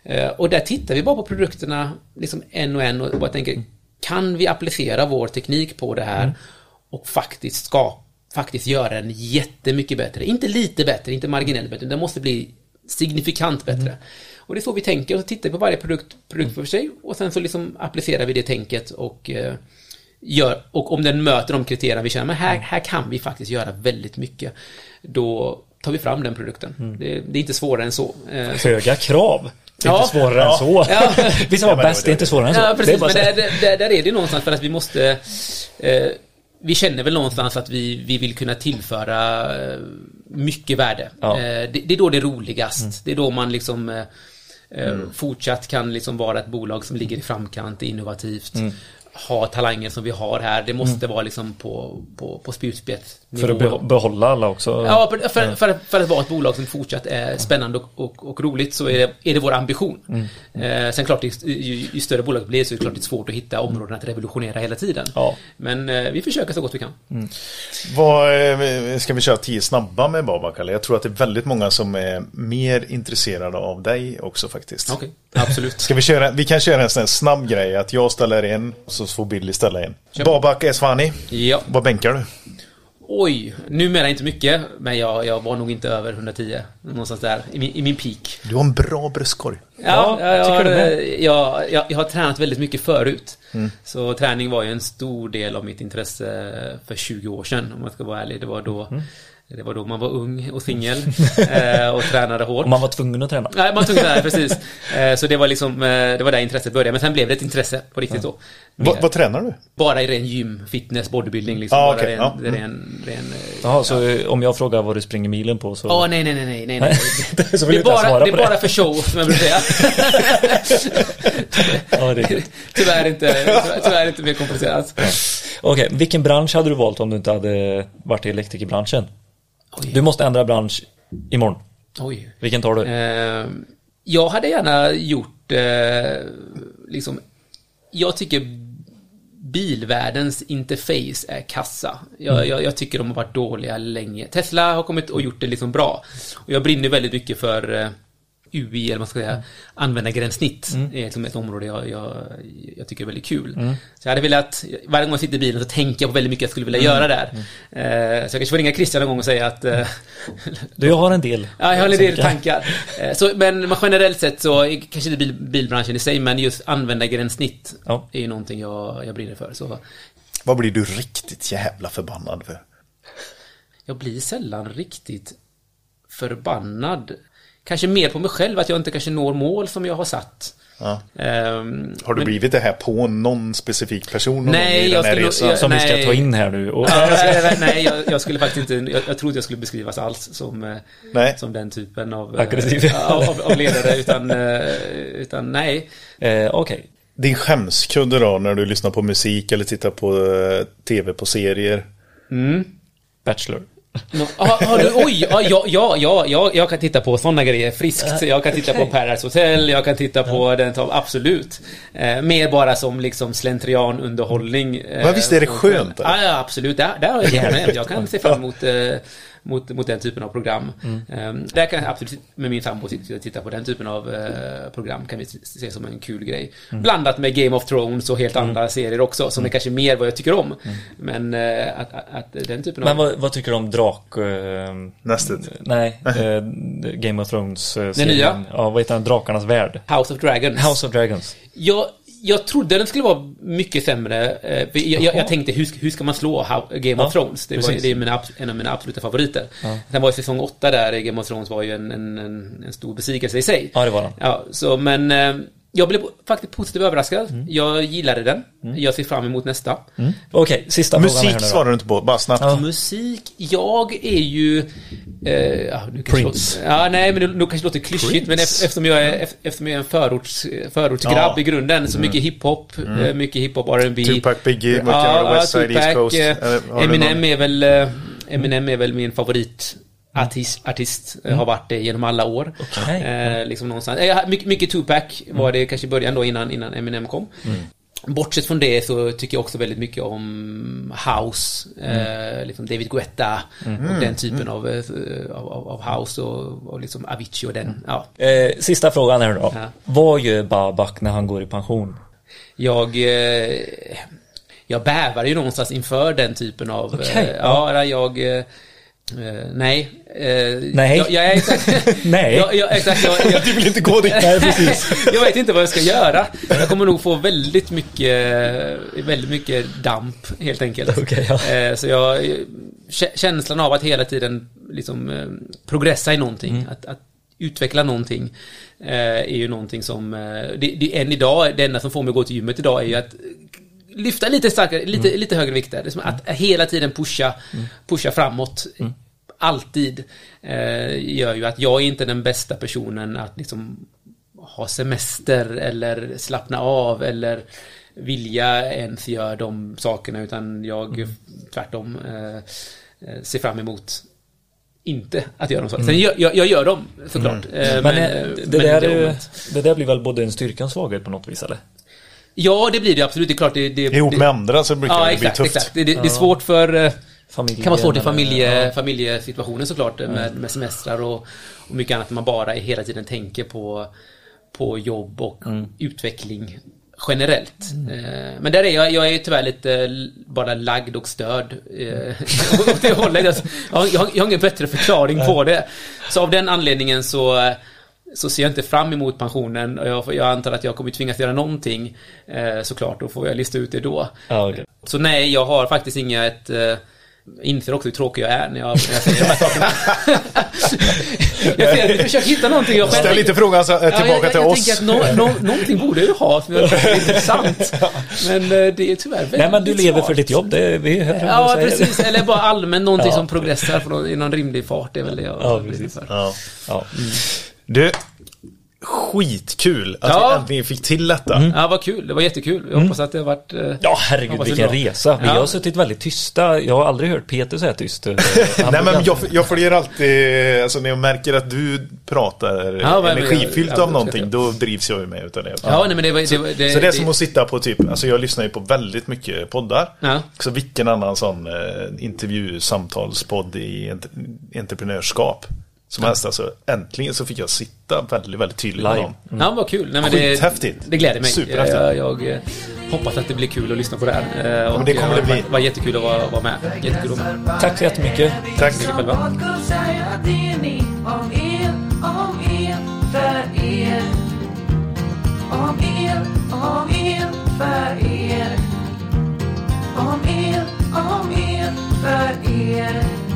Uh, och där tittar vi bara på produkterna liksom en och en och bara tänker, kan vi applicera vår teknik på det här mm. och faktiskt skapa faktiskt göra den jättemycket bättre. Inte lite bättre, inte marginellt bättre, den måste bli signifikant bättre. Mm. Och det är så vi tänker, och så tittar vi på varje produkt, produkt för sig och sen så liksom applicerar vi det tänket och uh, gör, och om den möter de kriterierna vi känner, men här, här kan vi faktiskt göra väldigt mycket. Då tar vi fram den produkten. Mm. Det, det, är inte svårare än så. Eh, Höga krav. Det är ja. inte svårare ja. än så. Ja. Vissa var bäst, det är inte svårare än så. Ja, precis. Men där, där, där, är det någonstans för att vi måste... Eh, vi känner väl någonstans att vi, vi vill kunna tillföra eh, mycket värde. Ja. Eh, det, det, är då det är roligast. Mm. Det är då man liksom eh, mm. fortsatt kan liksom vara ett bolag som ligger i framkant, innovativt. Mm ha talangen som vi har här. Det måste mm. vara liksom på, på, på För att behålla alla också? Ja, för, för, för, för, att vara ett bolag som fortsatt är spännande och, och, och roligt så är det, är det vår ambition. Mm. Eh, sen klart, ju, ju, större bolaget blir så är det klart det är svårt att hitta områden att revolutionera hela tiden. Ja. Men eh, vi försöker så gott vi kan. Mm. Vad, eh, ska vi köra tio snabba med Babak? Eller? Jag tror att det är väldigt många som är mer intresserade av dig också faktiskt. Okej, okay. absolut. ska vi köra, vi kan köra en sån här snabb grej att jag ställer en så får Billy ställa en. Babak Esfani. Ja. Vad bänkar du? Oj, numera inte mycket, men jag, jag var nog inte över 110. Någonstans där, i min, i min peak. Du har en bra bröstkorg. Ja, ja jag, har, jag, jag, jag, har tränat väldigt mycket förut. Mm. Så träning var ju en stor del av mitt intresse för 20 år sedan, om man ska vara ärlig. Det var då mm. Det var då man var ung och singel eh, och tränade hårt. Och man var tvungen att träna. Nej, man var tvungen att träna, precis. Eh, så det var liksom, eh, det var där intresset började. Men sen blev det ett intresse på riktigt då. Va, vad tränar du? Bara i ren gym, fitness, bodybuilding liksom. Ah, bara okay. ren, ja. ren, ren, ren Jaha, så om jag frågar vad du springer milen på så... Ja, oh, nej, nej, nej, nej, nej. nej. så vill det är bara, det är bara för show, som jag brukar säga. ja, det är tyvärr, inte, tyvärr inte mer komplicerat. Ja. Okej, okay, vilken bransch hade du valt om du inte hade varit i elektrikerbranschen? Oj. Du måste ändra bransch imorgon. Oj. Vilken tar du? Eh, jag hade gärna gjort eh, liksom Jag tycker bilvärldens interface är kassa. Jag, mm. jag, jag, tycker de har varit dåliga länge. Tesla har kommit och gjort det liksom bra. Och jag brinner väldigt mycket för eh, UI, eller vad man ska säga, mm. användargränssnitt mm. är liksom ett område jag, jag, jag, tycker är väldigt kul. Mm. Så jag hade velat, varje gång jag sitter i bilen så tänker jag på väldigt mycket jag skulle vilja mm. göra där. Mm. Eh, så jag kanske får ringa Christian någon gång och säga att... Eh, du, jag har en del. Ja, jag har en del tankar. Eh, så, men generellt sett så, kanske inte bil, bilbranschen i sig, men just användargränssnitt ja. är ju någonting jag, jag brinner för. Så. Vad blir du riktigt jävla förbannad för? Jag blir sällan riktigt förbannad kanske mer på mig själv att jag inte kanske når mål som jag har satt. Ja. Um, har du men, blivit det här på någon specifik person? Nej, jag skulle, jag, som nej, vi ska ta in här nu. Och... nej, jag, jag, skulle faktiskt inte, jag, jag trodde jag skulle beskrivas alls som, eh, nej. som den typen av, Aggressiv. av, av, av ledare, utan, eh, utan nej. Eh. Okay. Din skämskudde då när du lyssnar på musik eller tittar på tv på serier? Mm. Bachelor. No, ah, ah, du, oj, ah, ja, ja, ja, ja, jag kan titta på sådana grejer friskt. Jag kan titta okay. på Paradise Hotel, jag kan titta på den, absolut. Eh, mer bara som liksom slentrianunderhållning. Eh, Men visst är det skönt? Ja, ja, absolut. Där, där har jag gärna Jag kan se fram emot eh, mot, mot den typen av program. Mm. Um, där kan jag absolut med min sambo titta på den typen av uh, program kan vi se som en kul grej. Mm. Blandat med Game of Thrones och helt mm. andra serier också som är mm. kanske mer vad jag tycker om. Mm. Men uh, att, att, att, den typen av... Men vad, vad tycker du om Drak... Uh, Nästet? Nej, Game of Thrones uh, Den nya? Ja, vad heter den? Drakarnas värld? House of Dragons. House of Dragons. Jag jag trodde den skulle vara mycket sämre. Eh, jag, jag, jag tänkte, hur, hur ska man slå Game of Thrones? Det, var, det är mina, en av mina absoluta favoriter. Ja. Sen var ju säsong 8 där, Game of Thrones var ju en, en, en, en stor besvikelse i sig. Ja, det var den. Ja, så men... Jag blev faktiskt positivt överraskad. Mm. Jag gillade den. Mm. Jag ser fram emot nästa. Mm. Okej, okay, sista Musik frågan Musik svarar du inte på, bara snabbt. Ja. Musik, jag är ju... Eh, ja, Prince. Låter, ja, nej, men det kanske låter klyschigt, men eftersom jag är, eftersom jag är en förorts, förortsgrabb ja. i grunden, så mm. mycket hiphop, mm. Eh, mycket hiphop, R&B Tupac, Biggie, ja, West Side, East Coast. Eh, Eminem är väl... Eh, Eminem är väl min favorit artist, artist mm. har varit det genom alla år. Okay. Eh, liksom någonstans. Eh, mycket, mycket Tupac var mm. det kanske i början då innan, innan Eminem kom. Mm. Bortsett från det så tycker jag också väldigt mycket om House, mm. eh, liksom David Guetta mm. och den typen mm. av, eh, av, av, House och, och liksom Avicii och den. Mm. Ja. Eh, sista frågan här då. Ja. Vad gör Babak när han går i pension? Jag eh, jag bävar ju någonstans inför den typen av... Okay. ja, jag Uh, nej. Uh, nej. Jag, jag, exakt, nej. Jag, jag, exakt, jag, jag, du vill inte gå dit. nej, precis. jag vet inte vad jag ska göra. Jag kommer nog få väldigt mycket, väldigt mycket damp helt enkelt. Okay, ja. uh, så jag, känslan av att hela tiden liksom progressa i någonting, mm. att, att utveckla någonting är ju någonting som, det, det, än idag, det enda som får mig att gå till gymmet idag är ju att lyfta lite starkare, lite, mm. lite högre vikter. Liksom att hela tiden pusha, mm. pusha framåt. Mm. Alltid. Eh, gör ju att jag är inte den bästa personen att liksom ha semester eller slappna av eller vilja ens göra de sakerna utan jag mm. tvärtom eh, eh ser fram emot inte att göra de sakerna. Sen jag, jag, jag gör dem såklart. Mm. Eh, men, men, eh, det, men där det, det, där blir väl både en styrka och en svaghet på något vis eller? Ja, det blir det absolut. Det är klart. Det, det, Ihop med andra så brukar ja, det exakt, bli tufft. Exakt. Det, det, det är svårt för... Eh, Familjen, kan vara svårt i familje, ja. familjesituationen såklart mm. med, med semestrar och, och mycket annat. Man bara hela tiden tänker på, på jobb och mm. utveckling generellt. Mm. Men där är jag, jag är tyvärr lite bara lagd och störd åt det hållet. Jag, jag, jag har ingen bättre förklaring på det. Så av den anledningen så så ser jag inte fram emot pensionen och jag, jag antar att jag kommer tvingas göra någonting eh, såklart, då får jag lista ut det då. Ja, okay. Så nej, jag har faktiskt inget eh, inser också hur tråkig jag är när jag, när jag säger de här sakerna. jag, ser, jag försöker hitta någonting jag själv... Ställ inte frågan så, tillbaka ja, jag, till jag oss. Jag tänker att no, no, någonting borde jag ha som är intressant. Men eh, det är tyvärr väldigt Nej, men du lever smart. för ditt jobb, det vi hör Ja, precis. Eller bara allmänt någonting ja. som progressar i någon rimlig fart. Det är väl det jag ja, precis. för. Ja. Ja. Mm. Du, skitkul att ja. vi äntligen fick till detta. Mm. Ja, vad kul. Det var jättekul. Jag hoppas att det har varit... Eh, ja, herregud vilken resa. Vi ja. har suttit väldigt tysta. Jag har aldrig hört Peter säga tyst. nej, men jag, jag följer alltid... Alltså när jag märker att du pratar ja, energifyllt av någonting, då drivs jag ju med utav det. Ja, nej, men det, var, det, det, så det är som att sitta på typ... Alltså jag lyssnar ju på väldigt mycket poddar. Ja. Så vilken annan sån eh, intervjusamtalspodd i entreprenörskap som helst alltså, äntligen så fick jag sitta väldigt, väldigt tydligt med dem. Mm. Ja, vad kul. Nej, men Skithäftigt. Det, det gläder mig. Superhäftigt. Jag, jag, jag hoppas att det blir kul att lyssna på det här. Ja, men det kommer det bli. Det var jättekul att vara, vara med. Jättekul att vara med. Tack så jättemycket. Tack. Tack själva. Om er, om er, för er. Om er, om er, för er. Om er, om er, för er.